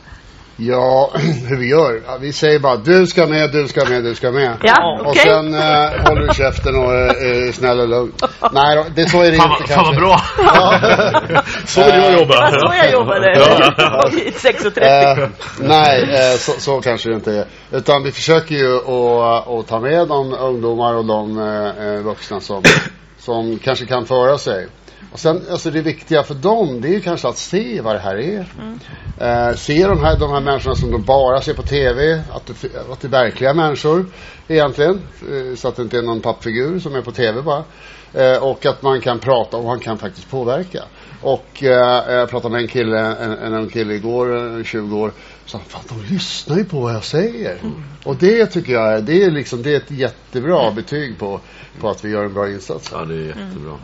H: Ja, hur vi gör? Ja, vi säger bara du ska med, du ska med, du ska med.
B: Ja,
H: Och sen eh, håller du käften och är, är snäll och lugn. Nej det så är det
C: Fan,
H: inte
C: fan vad bra!
H: Ja.
C: Så vill jag jobba.
B: Det var så jag jobbade.
C: Ja.
B: 6.30.
H: Eh, nej, eh, så, så kanske det inte är. Utan vi försöker ju att, att ta med de ungdomar och de eh, eh, vuxna som, som kanske kan föra sig. Och sen, alltså det viktiga för dem, det är ju kanske att se vad det här är. Eh, se de här, de här människorna som de bara ser på TV, att det, att det är verkliga människor egentligen. Eh, så att det inte är någon pappfigur som är på TV bara. Eh, och att man kan prata och man kan faktiskt påverka. Och eh, jag pratade med en kille, en, en kille igår, eh, 20 år, sa fan de lyssnar ju på vad jag säger. Och det tycker jag är, det är liksom, det är ett jättebra betyg på, på att vi gör en bra insats.
C: Ja, det är jättebra.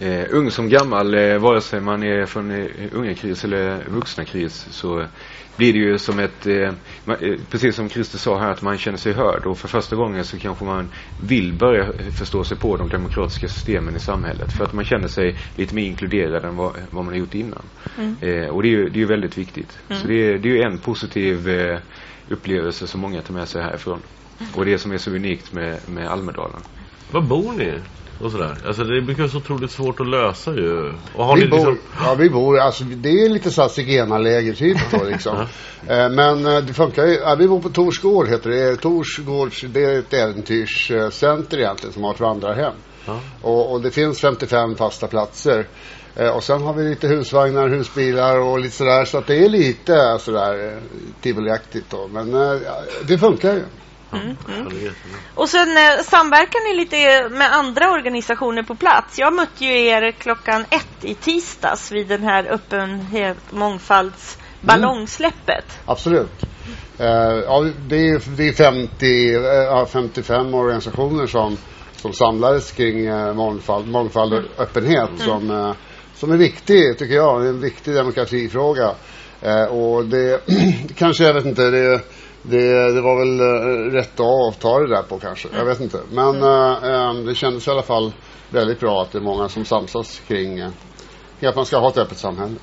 G: Eh, ung som gammal, eh, vare sig man är från eh, unga kris eller vuxna kris så blir det ju som ett, eh, man, eh, precis som Christer sa här, att man känner sig hörd och för första gången så kanske man vill börja förstå sig på de demokratiska systemen i samhället för att man känner sig lite mer inkluderad än vad, vad man har gjort innan. Eh, och det är ju det är väldigt viktigt. Så det är, det är ju en positiv eh, upplevelse som många tar med sig härifrån. Och det som är så unikt med, med Almedalen.
C: Var bor ni? Och sådär. Alltså det brukar vara så otroligt svårt att lösa ju. Och har
H: vi,
C: ni
H: bor,
C: liksom...
H: ja, vi bor, alltså det är lite så här zigenarläger typ då liksom. eh, men eh, det funkar ju, ja, vi bor på Tors gård heter det. Tors gård, det är ett äventyrscenter egentligen som har ett vandrarhem.
C: Ja.
H: Och, och det finns 55 fasta platser. Eh, och sen har vi lite husvagnar, husbilar och lite sådär. Så att det är lite sådär eh, tivoliaktigt då. Men eh, det funkar ju.
C: Är jättebra.
B: Och sen eh, samverkar ni lite med andra organisationer på plats. Jag mötte ju er klockan ett i tisdags vid den här öppenhet mångfalds ballongsläppet.
H: Absolut. Eh, ja, det, är, det är 50, eh, ja, 55 organisationer som, som samlades kring eh, mångfald, mångfald och öppenhet som, eh, som är viktig, tycker jag. Det är en viktig demokratifråga. Eh, och det kanske, jag vet inte, det, det, det var väl eh, rätt dag att ta det där på kanske. Jag vet inte. Men eh, eh, det kändes i alla fall väldigt bra att det är många som samsas kring att man ska ha ett öppet samhälle.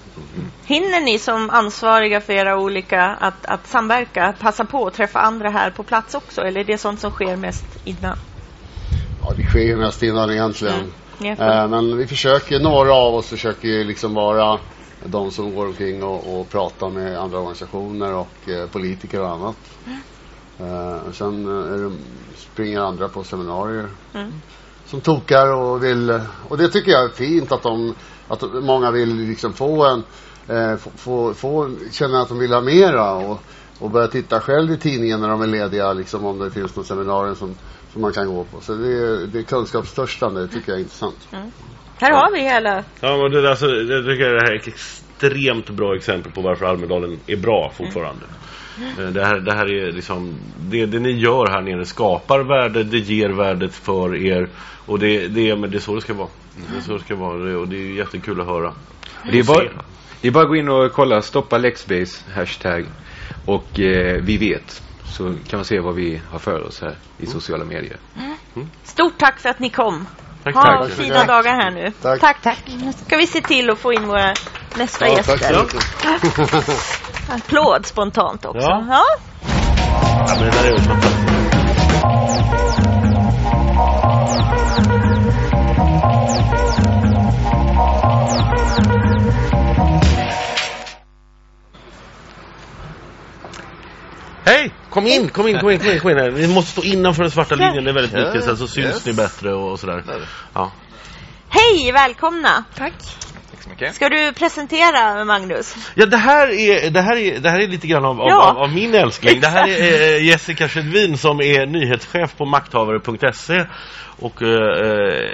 B: Hinner ni som ansvariga för era olika att, att samverka, passa på att träffa andra här på plats också? Eller är det sånt som sker mest innan?
H: Ja, det sker mest innan egentligen.
B: Får-
H: Eh, men vi försöker, några av oss försöker ju liksom vara de som går omkring och, och pratar med andra organisationer och eh, politiker och annat. Eh, sen eh, det, springer andra på seminarier.
B: Mm.
H: som tokar och vill, och det tycker jag är fint att de, att många vill liksom få en, eh, få, få, få, känna att de vill ha mera och, och börja titta själv i tidningen när de är lediga, liksom om det finns något seminarium som, som man kan gå på. Så det är, det är kunskapstörstande, det tycker jag är intressant.
B: Här har vi hela...
C: Ja, men det, alltså, jag tycker det här är ett extremt bra exempel på varför Almedalen är bra fortfarande. Eh, Det här, det här är liksom det, det ni gör här nere skapar värde, det ger värdet för er och det, det, är, men det är så det ska vara. Det är så det ska vara och det är jättekul att höra.
G: Det är, bara, det är bara att gå in och kolla stoppa Lexbase hashtag och eh, vi vet så kan man se vad vi har för oss här i sociala medier.
B: Stort tack för att ni kom.
C: Tack,
B: Ha
C: tack.
B: fina dagar här nu.
H: Tack.
B: tack. tack. Nu ska vi se till att få in våra nästa
H: Ja, tack
B: gäster. Applåd spontant också.
C: Ja.
B: Ja.
C: Kom in, kom in, kom in, kom in, kom in här. Vi måste stå innanför den svarta linjen, det är väldigt viktigt. Sen så syns
J: yes.
C: ni bättre och, och sådär. Ja.
B: Hej, välkomna.
J: Tack så mycket.
B: Ska du presentera Magnus?
C: Ja, det här är, det här är, det här är lite grann av, av,
B: Ja.
C: av, av min älskling. Det här är eh, Jessica Skedvin som är nyhetschef på makthavare.se och eh,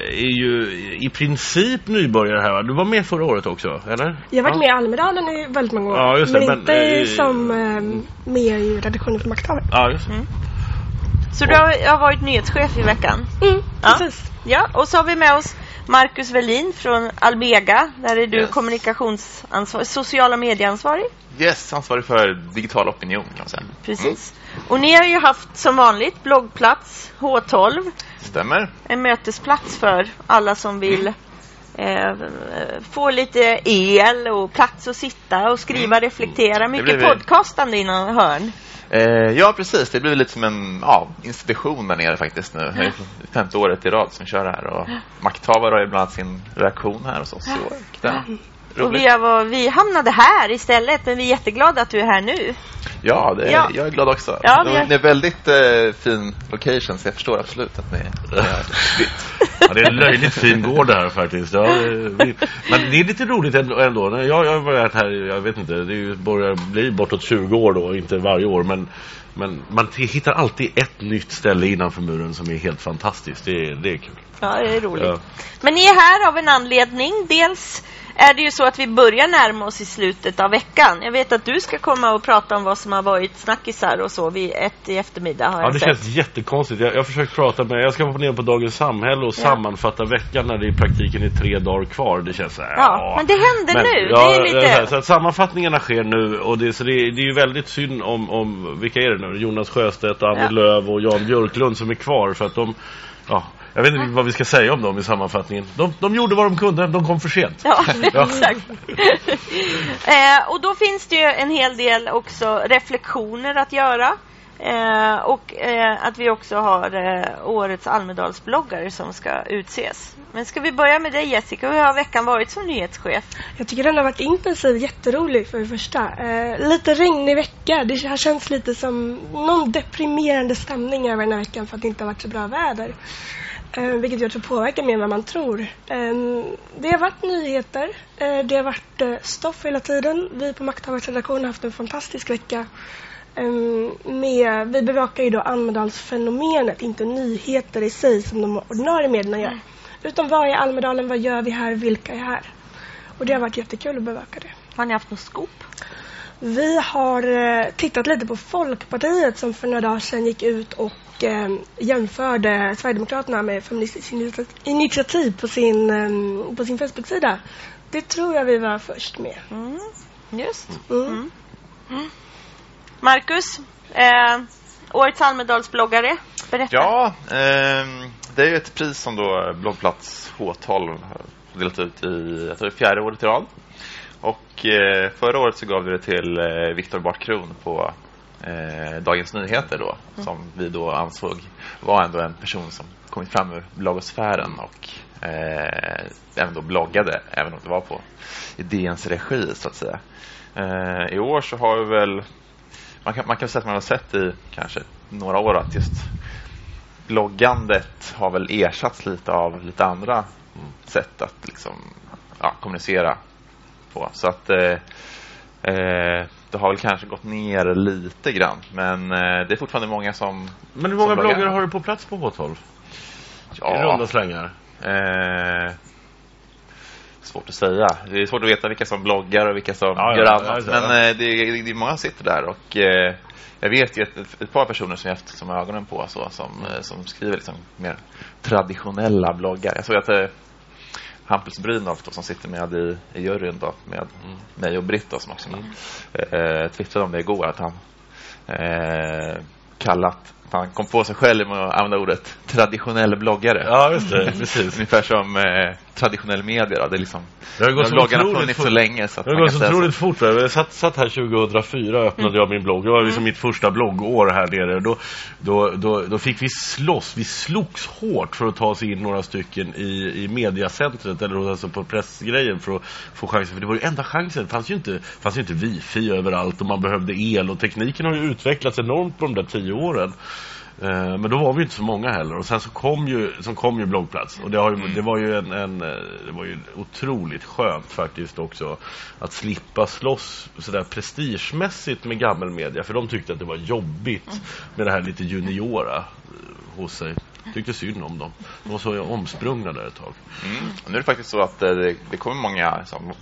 C: är ju i princip nybörjare här va? Du var med förra året också, eller?
K: Jag har varit
C: ja.
K: med i Almedalen i väldigt många år.
C: Ja, just det,
K: men,
C: men,
K: inte
C: eh,
K: som eh, med i redaktionen för makthavare.
C: Ja, just det.
B: Så du har, har varit nyhetschef i veckan?
K: Mm,
B: Ja.
K: precis.
B: Ja, och så har vi med oss Marcus Velin från Almega. Där är du
J: Yes.
B: kommunikationsansvarig, sociala medieansvarig.
J: Yes, ansvarig för digital opinion kan man säga.
B: Precis. Och ni har ju haft som vanligt bloggplats H12.
J: Stämmer.
B: En mötesplats för alla som vill eh, få lite el och plats att sitta och skriva, reflektera. Mycket podcastande i någon hörn.
J: Eh, ja, precis. Det blir lite som en ja, institution där nere faktiskt nu. Det är femte året i rad som kör det här. Och makthavare har ju bland annat sin reaktion här hos oss i år. Är
B: har, var- vi hamnade här istället, men vi är jätteglada att du är här nu.
J: Ja, det är,
B: Ja.
J: jag är glad också.
B: Ja,
J: det,
B: har-
J: det är väldigt eh, fin location, så jag förstår absolut att ni bytt.
C: Ja, det är en löjligt fin gård det här faktiskt. Ja, är- vi- men det är lite roligt ändå. ändå. När Jag, jag har varit här, jag vet inte, det är börjar bli bortåt 20 år då, inte varje år. Men, men man hittar alltid ett nytt ställe innanför muren som är helt fantastiskt. Det är, det är kul.
B: Ja, det är roligt.
C: Ja.
B: Men ni är här av en anledning. Dels är det ju så att vi börjar närma oss i slutet av veckan. Jag vet att du ska komma och prata om vad som har varit snackisar och så vid ett i eftermiddag har
C: Ja,
B: jag
C: det
B: sett.
C: känns jättekonstigt. Jag, jag har försökt prata med, jag ska vara ner på Dagens Samhälle och sammanfatta veckan när det i praktiken är tre dagar kvar. Det känns så här,
B: Ja, men det händer
C: Men,
B: nu.
C: Ja,
B: det är lite...
C: här, så att sammanfattningarna sker nu och det, så det, det är ju väldigt synd om, om, vilka är det nu? Jonas Sjöstedt, Annie
B: Ja.
C: Lööf och Jan Björklund som är kvar för att de, ja, jag vet inte vad vi ska säga om dem i sammanfattningen. De, de gjorde vad de kunde, de kom för sent.
B: Ja,
C: Ja.
B: exakt. eh, och då finns det ju en hel del också reflektioner att göra. Eh, och eh, att vi också har eh, årets Almedalsbloggare som ska utses. Men ska vi börja med dig Jessica? Hur har veckan varit som nyhetschef?
K: Jag tycker den har varit intensiv, jätterolig för det första. Eh, lite regnig vecka. Det har känts lite som någon deprimerande stämning över den här veckan för att det inte har varit så bra väder. Eh, vilket jag tror påverkar mer än vad man tror. Eh, det har varit nyheter. Eh, det har varit eh, stoff hela tiden. Vi på Makthavarens redaktion har haft en fantastisk vecka. Eh, med, vi bevakar ju då Almedalsfenomenet, inte nyheter i sig som de ordinarie medierna gör. Utan vad är Almedalen, vad gör vi här, vilka är här? Och det har varit jättekul att bevaka det.
B: Har ni haft något scoop?
K: Vi har eh, tittat lite på Folkpartiet som för några dagar sedan gick ut och eh, jämförde Sverigedemokraterna med Feministiskt initi- initiativ på sin, eh, på sin Facebook-sida. Det tror jag vi var först med.
B: Mm, just.
K: Mm.
B: Marcus, eh, årets Almedalsbloggare. Berätta.
J: Ja, ehm, det är ju ett pris som då bloggplats H12 har delat ut i, jag tror fjärde året i rad. Och eh, förra året så gav vi det till eh, Viktor Bartkron på eh, Dagens Nyheter då, som vi då ansåg var ändå en person som kommit fram ur bloggosfären och eh, även då bloggade, även om det var på i DNs regi så att säga. Eh, I år så har vi väl man kan, man kan säga att man har sett i kanske några år att just bloggandet har väl ersatts lite av lite andra sätt att liksom, ja, kommunicera på. Så att eh, eh, det har väl kanske gått ner lite grann. Men eh, det är fortfarande många som
C: Men hur många
J: som bloggar.
C: har du på plats på H12? I
J: Ja,
C: runda slängar.
J: eh, svårt att säga. Det är svårt att veta vilka som bloggar och vilka som
C: Ja,
J: gör
C: ja,
J: annat.
C: ja.
J: Men eh, det, är, det är många som sitter där och eh, jag vet ju ett, ett, par personer som jag haft som ögonen på så, som, eh, som skriver liksom mer traditionella bloggar. Jag såg att Hampus Brynolf då, som sitter med i, i juryn då, med mig och Britt då, som också mm. eh, twittrade om det igår att han eh, kallat han kom på sig själv med att använda ordet traditionell bloggare.
C: Ja, just det. Precis.
J: Ungefär som eh, traditionell media. Då. Det är liksom,
C: Det har gått
J: de bloggarna har funnits
C: fort.
J: så länge. Så
C: Det har gått så otroligt fort. Jag satt, satt här 2004 och öppnade jag min blogg. Det var liksom mitt första bloggår här nere. Då, då, då, då fick vi slåss. Vi slogs hårt för att ta oss in några stycken i, i mediacentret eller alltså på pressgrejen för att få chansen. För det var ju enda chansen. Det fanns ju inte, fanns ju inte wifi överallt och man behövde el. Och tekniken har ju utvecklats enormt på de där tio åren. Eh, Men då var vi inte så många heller och sen så kom ju, så kom ju bloggplats och det, ju, det var ju en, en, eh, det var ju otroligt skönt faktiskt också att slippa slåss sådär prestigemässigt med gammelmedia för de tyckte att det var jobbigt med det här lite juniora eh, hos sig. Tyckte synd om dem. De var så omsprungna där ett tag.
J: Mm. Och nu är det faktiskt så att det, det kommer många som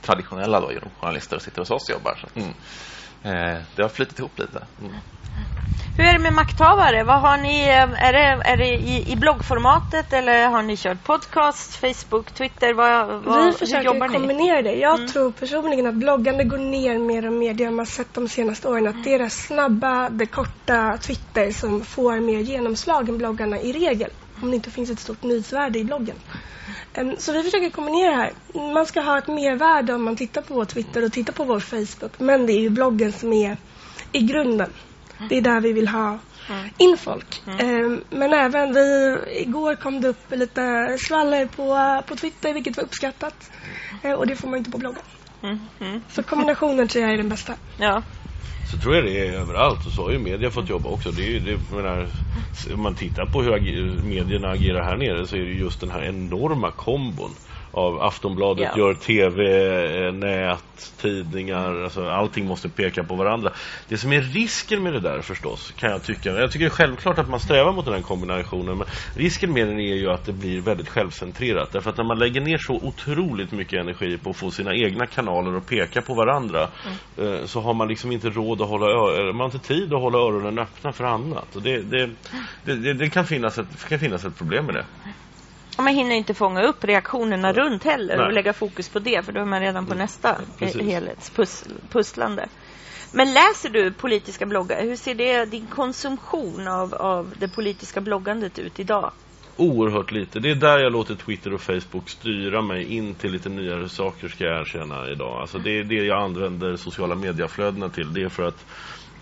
J: traditionella då, journalister och sitter hos oss och jobbar. Så att,
C: Mm.
J: eh, det har flyttat ihop lite.
B: Hur är det med makthavare? Vad har ni, eh, är det, är det i, i bloggformatet eller har ni kört podcast, Facebook, Twitter? Vad, vad,
K: Vi försöker kombinera det. Jag tror personligen att bloggande går ner mer och mer. Det har man sett de senaste åren. Att det är det snabba, det korta Twitter som får mer genomslag än bloggarna i regel. Om det inte finns ett stort nyhetsvärde i bloggen. Så vi försöker kombinera det här. Man ska ha ett mervärde om man tittar på vår Twitter och tittar på vår Facebook. Men det är ju bloggen som är i grunden. Det är där vi vill ha in folk. Em, Men även vi, igår kom det upp lite skvaller på, på Twitter vilket var uppskattat. Eh, Och det får man inte på bloggen.
B: Mm, mm.
K: Så kombinationen tror jag är den bästa.
B: Ja.
C: Så tror jag det är överallt och så har ju media fått jobba också. Det är det, menar, om man tittar på hur medierna agerar här nere så är det just den här enorma kombon av Aftonbladet
B: Ja.
C: gör tv, eh, nät, tidningar, alltså allting måste peka på varandra. Det som är risken med det där förstås, kan jag tycka, jag tycker det är självklart att man strävar mot den här kombinationen, men risken med den är ju att det blir väldigt självcentrerat. Därför att när man lägger ner så otroligt mycket energi på att få sina egna kanaler att peka på varandra, eh, så har man liksom inte råd att hålla, man har inte tid att hålla öronen öppna för annat. Och det, det, det, det, det kan, finnas ett, kan finnas ett problem med det.
B: Man hinner inte fånga upp reaktionerna runt heller
C: Nej.
B: och lägga fokus på det för då är man redan på nästa
C: precis.
B: helhetspusslande. Men läser du politiska bloggar? Hur ser det, din konsumtion av, av det politiska bloggandet ut idag?
C: Oerhört lite. Det är där jag låter Twitter och Facebook styra mig in till lite nyare saker ska jag erkänna idag. Alltså det är det jag använder sociala mediaflödena till. Det är för att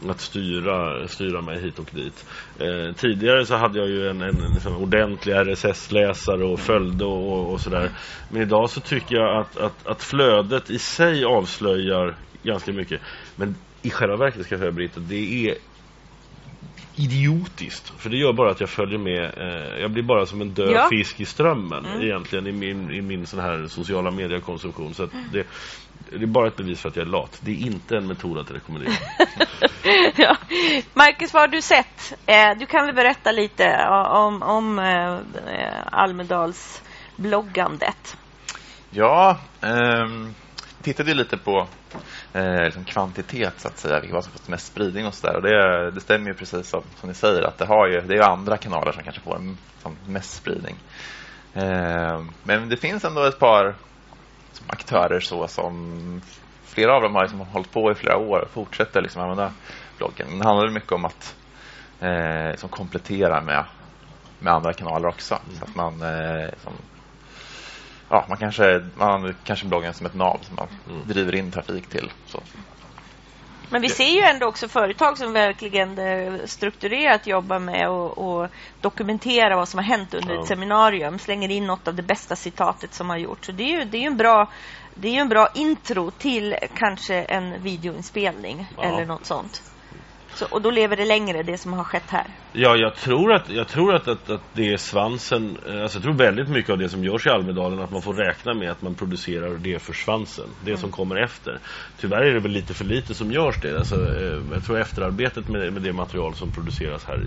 C: att styra, styra mig hit och dit. Eh, tidigare så hade jag ju en, en, liksom ordentlig RSS-läsare och följde och, och, och sådär. Men idag så tycker jag att, att, att flödet i sig avslöjar ganska mycket. Men i själva verket ska jag säga Britta, det är idiotiskt. För det gör bara att jag följer med. Eh, jag blir bara som en död
B: Ja.
C: fisk i strömmen
B: Mm.
C: egentligen i min, i min sån här sociala mediekonsumtion. Så att det, det är bara ett bevis för att jag är lat. Det är inte en metod att rekommendera.
B: ja. Marcus, vad har du sett? Eh, du kan väl berätta lite om, om eh, eh, Almedals bloggandet?
J: Ja, ehm, tittade ju lite på eh, liksom kvantitet så att säga, vad som fått mest spridning och sådär. Och det, det stämmer ju precis som, som ni säger att det, har ju, det är andra kanaler som kanske får som mest spridning. Ehm, men det finns ändå ett par aktörer så som flera av dem har liksom hållit på i flera år och fortsätter liksom använda bloggen. Men det handlar mycket om att eh, liksom komplettera med, med andra kanaler också. Så att man eh, som, ja, man kanske, man använder kanske bloggen som ett nav som man driver in trafik till. Så.
B: Men vi ser ju ändå också företag som verkligen eh, strukturerat jobbar med att och dokumentera vad som har hänt under
C: Ja.
B: ett seminarium. Slänger in något av det bästa citatet som har gjorts. Så det är ju, det är en bra det är en bra intro till kanske en videoinspelning
C: Ja.
B: eller något sånt. Så, och då lever det längre, det som har skett här.
C: Ja, jag tror att, jag tror att, att, att det är svansen. eh, Alltså jag tror väldigt mycket av det som görs i Almedalen att man får räkna med att man producerar det för svansen. Det som kommer efter. Tyvärr är det väl lite för lite som görs det. Alltså, eh, jag tror efterarbetet med, med det material som produceras här,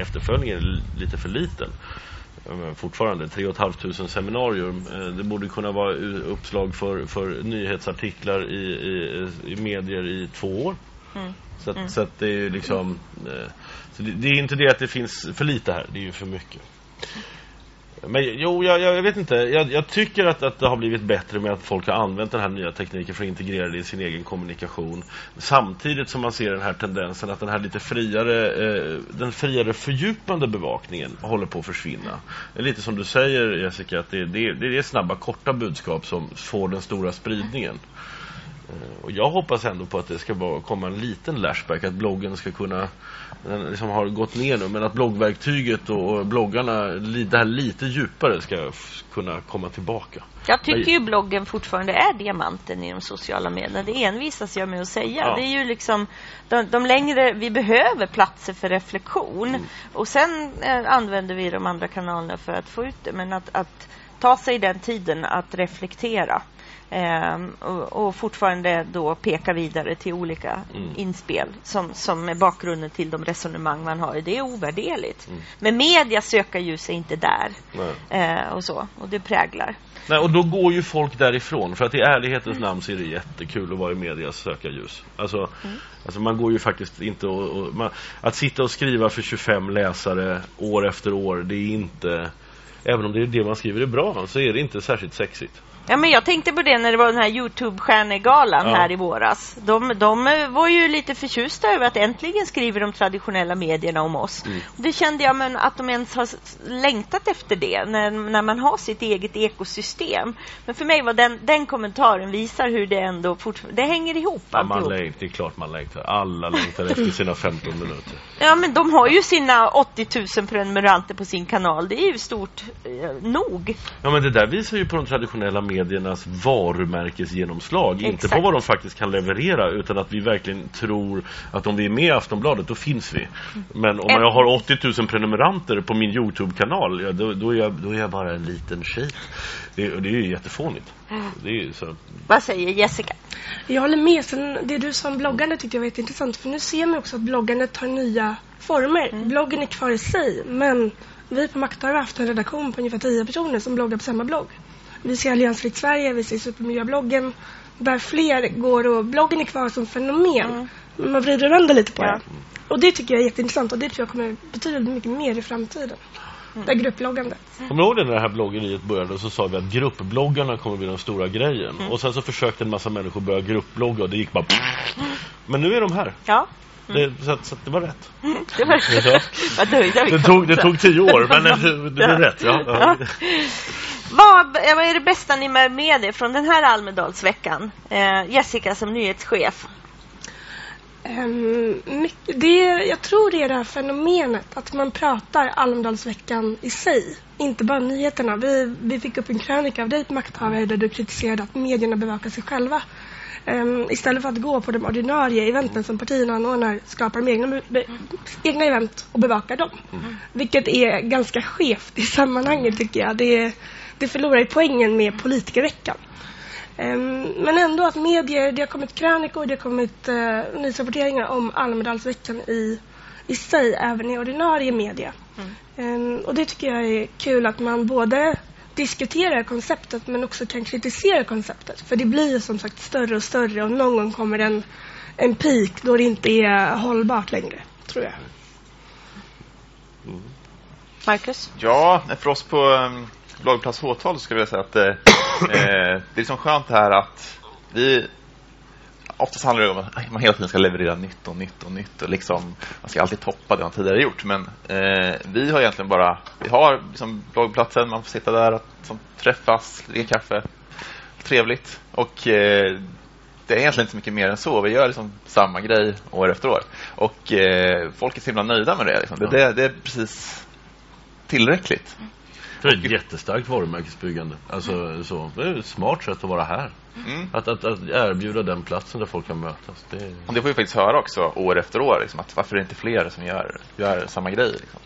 C: efterföljningen är lite för liten. Men Fortfarande 3 500 seminarium. Eh, Det borde kunna vara uppslag för, för nyhetsartiklar i, i, i medier i två år.
B: Mm.
C: Så, att,
B: Mm.
C: så att det är ju liksom eh, så det, det är inte det att det finns för lite här, det är ju för mycket. Men jo, jag, jag vet inte. Jag, jag tycker att, att det har blivit bättre med att folk har använt den här nya tekniken för att integrera det i sin egen kommunikation. Samtidigt som man ser den här tendensen att den här lite friare, eh, den friare fördjupande bevakningen håller på att försvinna. Lite som du säger Jessica, att det, det, det är snabba korta budskap som får den stora spridningen. Eh, Och jag hoppas ändå på att det ska vara, komma en liten lashback, att bloggen ska kunna, den liksom har gått ner nu, men att bloggverktyget och, bloggarna, det här lite djupare ska kunna komma tillbaka.
B: Jag tycker ju bloggen fortfarande är diamanten i de sociala medierna. Det envisas jag med att säga.
C: Ja.
B: Det är ju liksom de, de längre, vi behöver platser för reflektion.
C: Mm.
B: Och sen eh, använder vi de andra kanalerna för att få ut det. Men att, att ta sig den tiden att reflektera. Ehm, och, och fortfarande då peka vidare till olika
C: Mm.
B: inspel som, som är bakgrunden till de resonemang man har. Det är ovärderligt.
C: Mm.
B: Men media söker ju sig inte där. Eh, och så. Och det präglar.
C: Nej, och då går ju folk därifrån. För att i ärlighetens namn så är det jättekul att vara i medias sökarljus. Alltså, alltså man går ju faktiskt inte och, och man, Att sitta och skriva för 25 läsare år efter år, det är inte... Även om det är det man skriver är bra, så är det inte särskilt sexigt.
B: Ja, men jag tänkte på det när det var den här Youtube-stjärnegalan
C: Ja.
B: här i våras. De, de var ju lite förtjusta över att äntligen skriver de traditionella medierna om oss.
C: Mm.
B: Det kände jag men att de ens har längtat efter det när, när man har sitt eget ekosystem. Men för mig var den, den kommentaren visar hur det ändå fortfarande, det hänger ihop
C: Ja, man längtar, det är klart man längtar. Alla längtar efter sina 15 minuter.
B: Ja, men de har ju sina 80 000 prenumeranter på sin kanal. Det är ju stort eh, nog.
C: Ja men det där visar ju på de traditionella mediernas varumärkesgenomslag. Inte på
B: Exakt.
C: vad de faktiskt kan leverera utan att vi verkligen tror att om vi är med i Aftonbladet då finns vi. Men om jag har 80 000 prenumeranter på min Youtube-kanal ja, då, då, är jag, då är jag bara en liten skit. Det, det är ju jättefånigt. Det är ju så.
B: Vad säger Jessica?
K: Jag håller med. Sen det du sa om bloggande tyckte jag var jätteintressant. För nu ser man också att bloggandet tar nya former. Bloggen är kvar i sig. Men vi på Makt har haft en redaktion på ungefär 10 personer som bloggar på samma blogg. Vi ser Alliansfritt Sverige, vi ser Supermiljöbloggen. Där fler går och bloggen är kvar som fenomen. Men Man vrider och vänder lite på
B: Ja.
K: det. Och det tycker jag är jätteintressant och det tror jag kommer betyda mycket mer i framtiden. Det här grupploggandet.
C: Kommer du ihåg det när det här bloggeriet började och så sa vi att gruppbloggarna kommer bli den stora grejen. Och sen så försökte en massa människor börja gruppblogga och det gick bara... Men nu är de här.
B: Ja.
C: Det, så, att, så att det var rätt.
B: Det var
C: Det tog, det tog tio år, men det, det blev rätt. Ja. Ja.
B: Vad, vad är det bästa ni med med er från den här Almedalsveckan? Eh, Jessica som nyhetschef.
K: Um, mycket, det, jag tror det är det här fenomenet att man pratar Almedalsveckan i sig, inte bara nyheterna. Vi, vi fick upp en krönika av dig på Makthavare där du kritiserade att medierna bevakar sig själva. Ehm, istället för att gå på de ordinarie eventen som partierna anordnar skapar de egna, be, egna event och bevakar dem. Vilket är ganska skevt i sammanhanget tycker jag. Det, det förlorar ju poängen med politikerveckan. Ehm, men ändå att medier, det har kommit krönikor, det har kommit uh, nyhetsrapporteringar om Almedalsveckan i, i sig, även i ordinarie media. Ehm, och det tycker jag är kul att man både diskuterar konceptet men också kan kritisera konceptet. För det blir ju som sagt större och större och någon gång kommer en, en peak då det inte är hållbart längre, tror jag.
B: Marcus?
J: Ja, för oss på bloggplats H12 skulle jag säga att eh, eh, det är liksom skönt här att vi Oftast handlar det om att man hela tiden ska leverera nytt och nytt och nytt och liksom, man ska alltid toppa det man tidigare gjort. Men eh, vi har egentligen bara, vi har liksom bloggplatsen, man får sitta där och liksom, träffas, dricka kaffe, trevligt. Och eh, det är egentligen inte så mycket mer än så. Vi gör liksom samma grej år efter år. Och eh, folk är så himla nöjda med det. Liksom. Det, det, det är precis tillräckligt.
C: Det är ett jättestarkt varumärkesbyggande. Alltså, så. Det är ett smart sätt att vara här.
J: Mm.
C: Att, att, att erbjuda den platsen där folk kan mötas. Det är...
J: Och det får vi faktiskt höra också år efter år. Liksom, att varför är det inte fler som gör, gör samma grej? Liksom.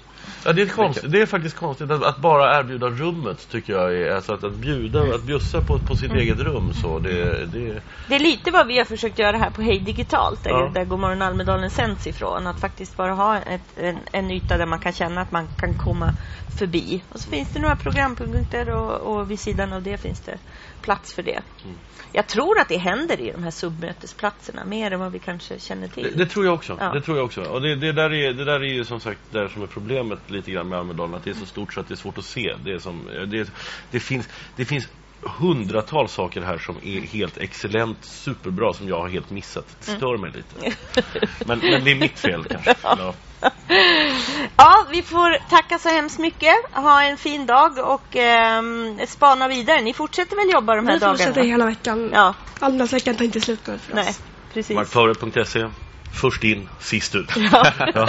C: Ja, det, är konstigt, det är faktiskt konstigt att, att bara erbjuda rummet tycker jag är, alltså att, att bjuda, att bjussa på, på sitt
B: Mm.
C: eget rum så det, det,
B: Det är lite vad vi har försökt göra här på Hej Digitalt, där,
C: Ja.
B: där Godmorgon Almedalen sänds ifrån. Att faktiskt bara ha ett, en, en yta där man kan känna att man kan komma förbi. Och så finns det några programpunkter och, och vid sidan av det finns det plats för det.
C: Mm.
B: Jag tror att det händer i de här submötesplatserna mer än vad vi kanske känner till.
C: det, det tror jag också.
B: Ja.
C: Det tror jag också. Och det, det, där är, det där är ju som sagt det som är problemet lite grann med Almedalen. Att det är så stort så att det är svårt att se. Det, är som, det, det, finns, det finns hundratals saker här som är helt excellent, superbra som jag har helt missat. Det stör mig lite. Men, men det är mitt fel kanske. Ja.
B: Ja, vi får tacka så hemskt mycket. Ha en fin dag och ehm, spana vidare. Ni fortsätter väl jobba de här
K: Vi fortsätter
B: dagarna?
K: hela veckan.
B: Ja,
K: Almedalsveckan tar inte slut nu för
B: nej,
K: oss.
B: precis.
C: Markföre.se Först in, sist ut.
B: Ja.
C: Ja.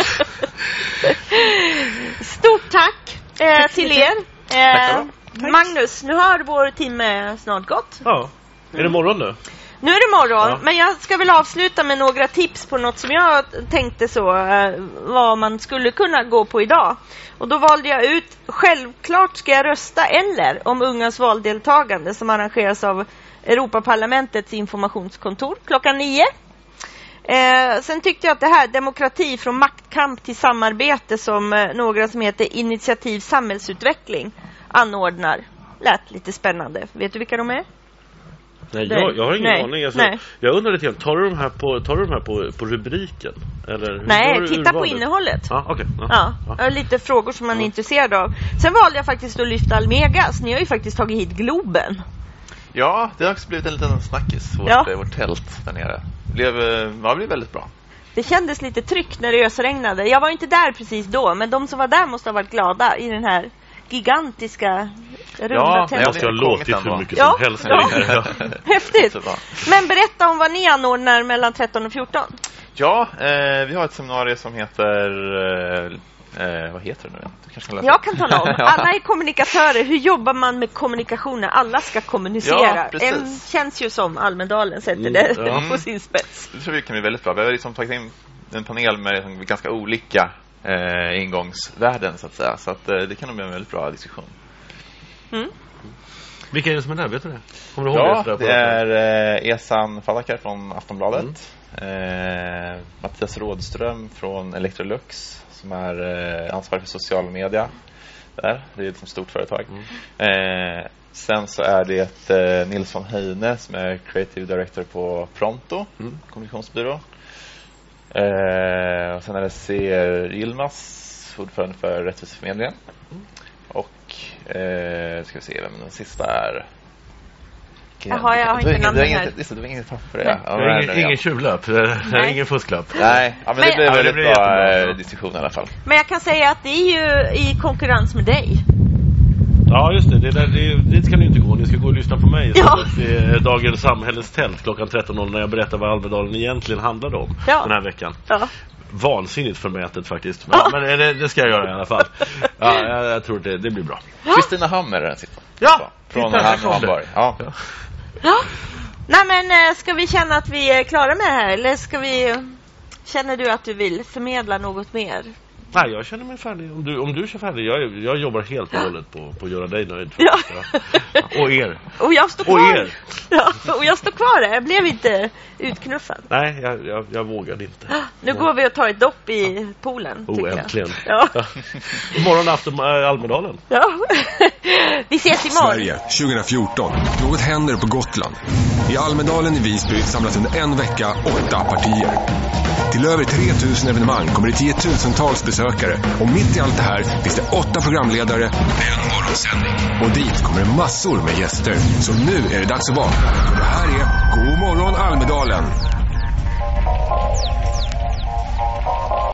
B: Stort tack eh,
K: Tack
B: till er. Eh, Magnus, nu har vår timme snart gått.
C: ja. Är det morgon nu?
B: Nu är det morgon,
C: Ja.
B: men jag ska väl avsluta med några tips på något som jag tänkte så, eh, vad man skulle kunna gå på idag. Och då valde jag ut, självklart ska jag rösta eller om ungas valdeltagande som arrangeras av Europaparlamentets informationskontor klockan nio. Eh, sen tyckte jag att det här, demokrati från maktkamp till samarbete som eh, några som heter Initiativ samhällsutveckling anordnar, lät lite spännande. Vet du vilka de är?
C: Nej, jag, jag har ingen
B: Nej.
C: aning. Alltså,
B: Nej.
C: Jag undrar lite grann, tar du de här på, tar du de här på, på rubriken? Eller
B: Nej, titta på innehållet.
C: Ja, okej.
B: Ja, jag har lite frågor som man är intresserad av. Sen valde jag faktiskt att lyfta Almegas. Ni har ju faktiskt tagit hit Globen.
J: Ja, det har också blivit en liten snackis, vårt,
B: Ja.
J: eh, vårt tält där nere. Blev, eh, ja, det blev väldigt bra.
B: Det kändes lite tryggt när det ösregnade. Jag var inte där precis då, men de som var där måste ha varit glada i den här gigantiska runda
J: Ja,
C: Det
J: men
C: måste ju ha låtit hur mycket
B: Ja,
C: som helst.
B: ja. Häftigt! Men berätta om vad ni anordnar mellan 13 och 14.
J: Ja, eh, vi har ett seminarium som heter... Eh, eh, vad heter det nu? Du kanske kan
B: Jag kan tala om. Alla är kommunikatörer. Hur jobbar man med kommunikation när alla ska kommunicera?
J: Ja, precis.
B: en känns ju som Almedalen sätter
C: Mm,
B: det
C: ja.
B: på sin spets.
J: Det tror vi kan bli väldigt bra. Vi har liksom tagit in en panel med ganska olika eh, ingångsvärden, så att säga. Så att, eh, det kan nog bli en väldigt bra diskussion.
B: Mm.
C: Vilka är det som är där? Vet du det? Kommer du ihåg
J: Ja,
C: det?
J: det är eh, Esan Falakar från Aftonbladet. Eh, Mattias Rådström från Electrolux som är eh, ansvarig för social media. Där. Det är ett stort företag. Eh, sen så är det eh, Nils von Heine som är creative director på Pronto,
C: Mm.
J: kommunikationsbyrå. Eh, och sen är det C. Yilmaz, ordförande för Rättviseförmedlingen. Och eh, ska vi se vem den sista är.
B: Jaha, jag har inte
J: ingen-
B: här.
J: Just det, det var inget papper. Ja,
C: Det ingen, ingen tjuvlapp, det är
B: Nej.
C: ingen fusklapp.
J: Nej, ja, men,
B: Men-
J: det blev
C: Ja, det
J: väldigt bra
C: jättebra.
J: eh, diskussion i alla fall.
B: Men jag kan säga att det är ju i konkurrens med dig.
C: Ja, just det. det, där, det dit ska ni inte gå. Ni ska gå och lyssna på mig.
B: Ja.
C: Det är Dagens Samhälles tält klockan 13.00 när jag berättar vad Almedalen egentligen handlade om
B: Ja.
C: den här veckan.
B: Ja.
C: Vansinnigt förmätet faktiskt. Men, men det, det ska jag göra i alla fall. Ja, jag, jag tror det, det blir bra.
J: Kristina Hammer är den sista.
C: Ja!
J: Från
C: det.
J: Hammarberg. Ja.
B: Ja. Nej men eh, ska vi känna att vi är klara med det här eller ska vi Känner du att du vill förmedla något mer?
C: Nej, jag känner mig färdig. Om du, om du kör färdig. Jag, jag jobbar helt och hållet på, på att göra dig nöjd.
B: Ja.
C: Ja. Och er.
B: Och jag står
C: Och
B: kvar.
C: er.
B: Ja, och jag står kvar där. Jag blev inte utknuffad.
C: Nej, jag, jag, jag vågade inte.
B: Nu går vi och tar ett dopp i poolen.
C: Oh, äntligen.
B: Ja.
C: Imorgon afton äh, Almedalen.
B: ja. vi ses imorgon.
A: Sverige 2014. Något händer på Gotland. I Almedalen i Visby samlas under en vecka åtta partier. Till över 3000 evenemang kommer det tiotusentals besökare. Och mitt i allt det här finns det åtta programledare och en morgonsändning. Och dit kommer det massor med gäster. Så nu är det dags att vakna. Det här är God morgon Almedalen.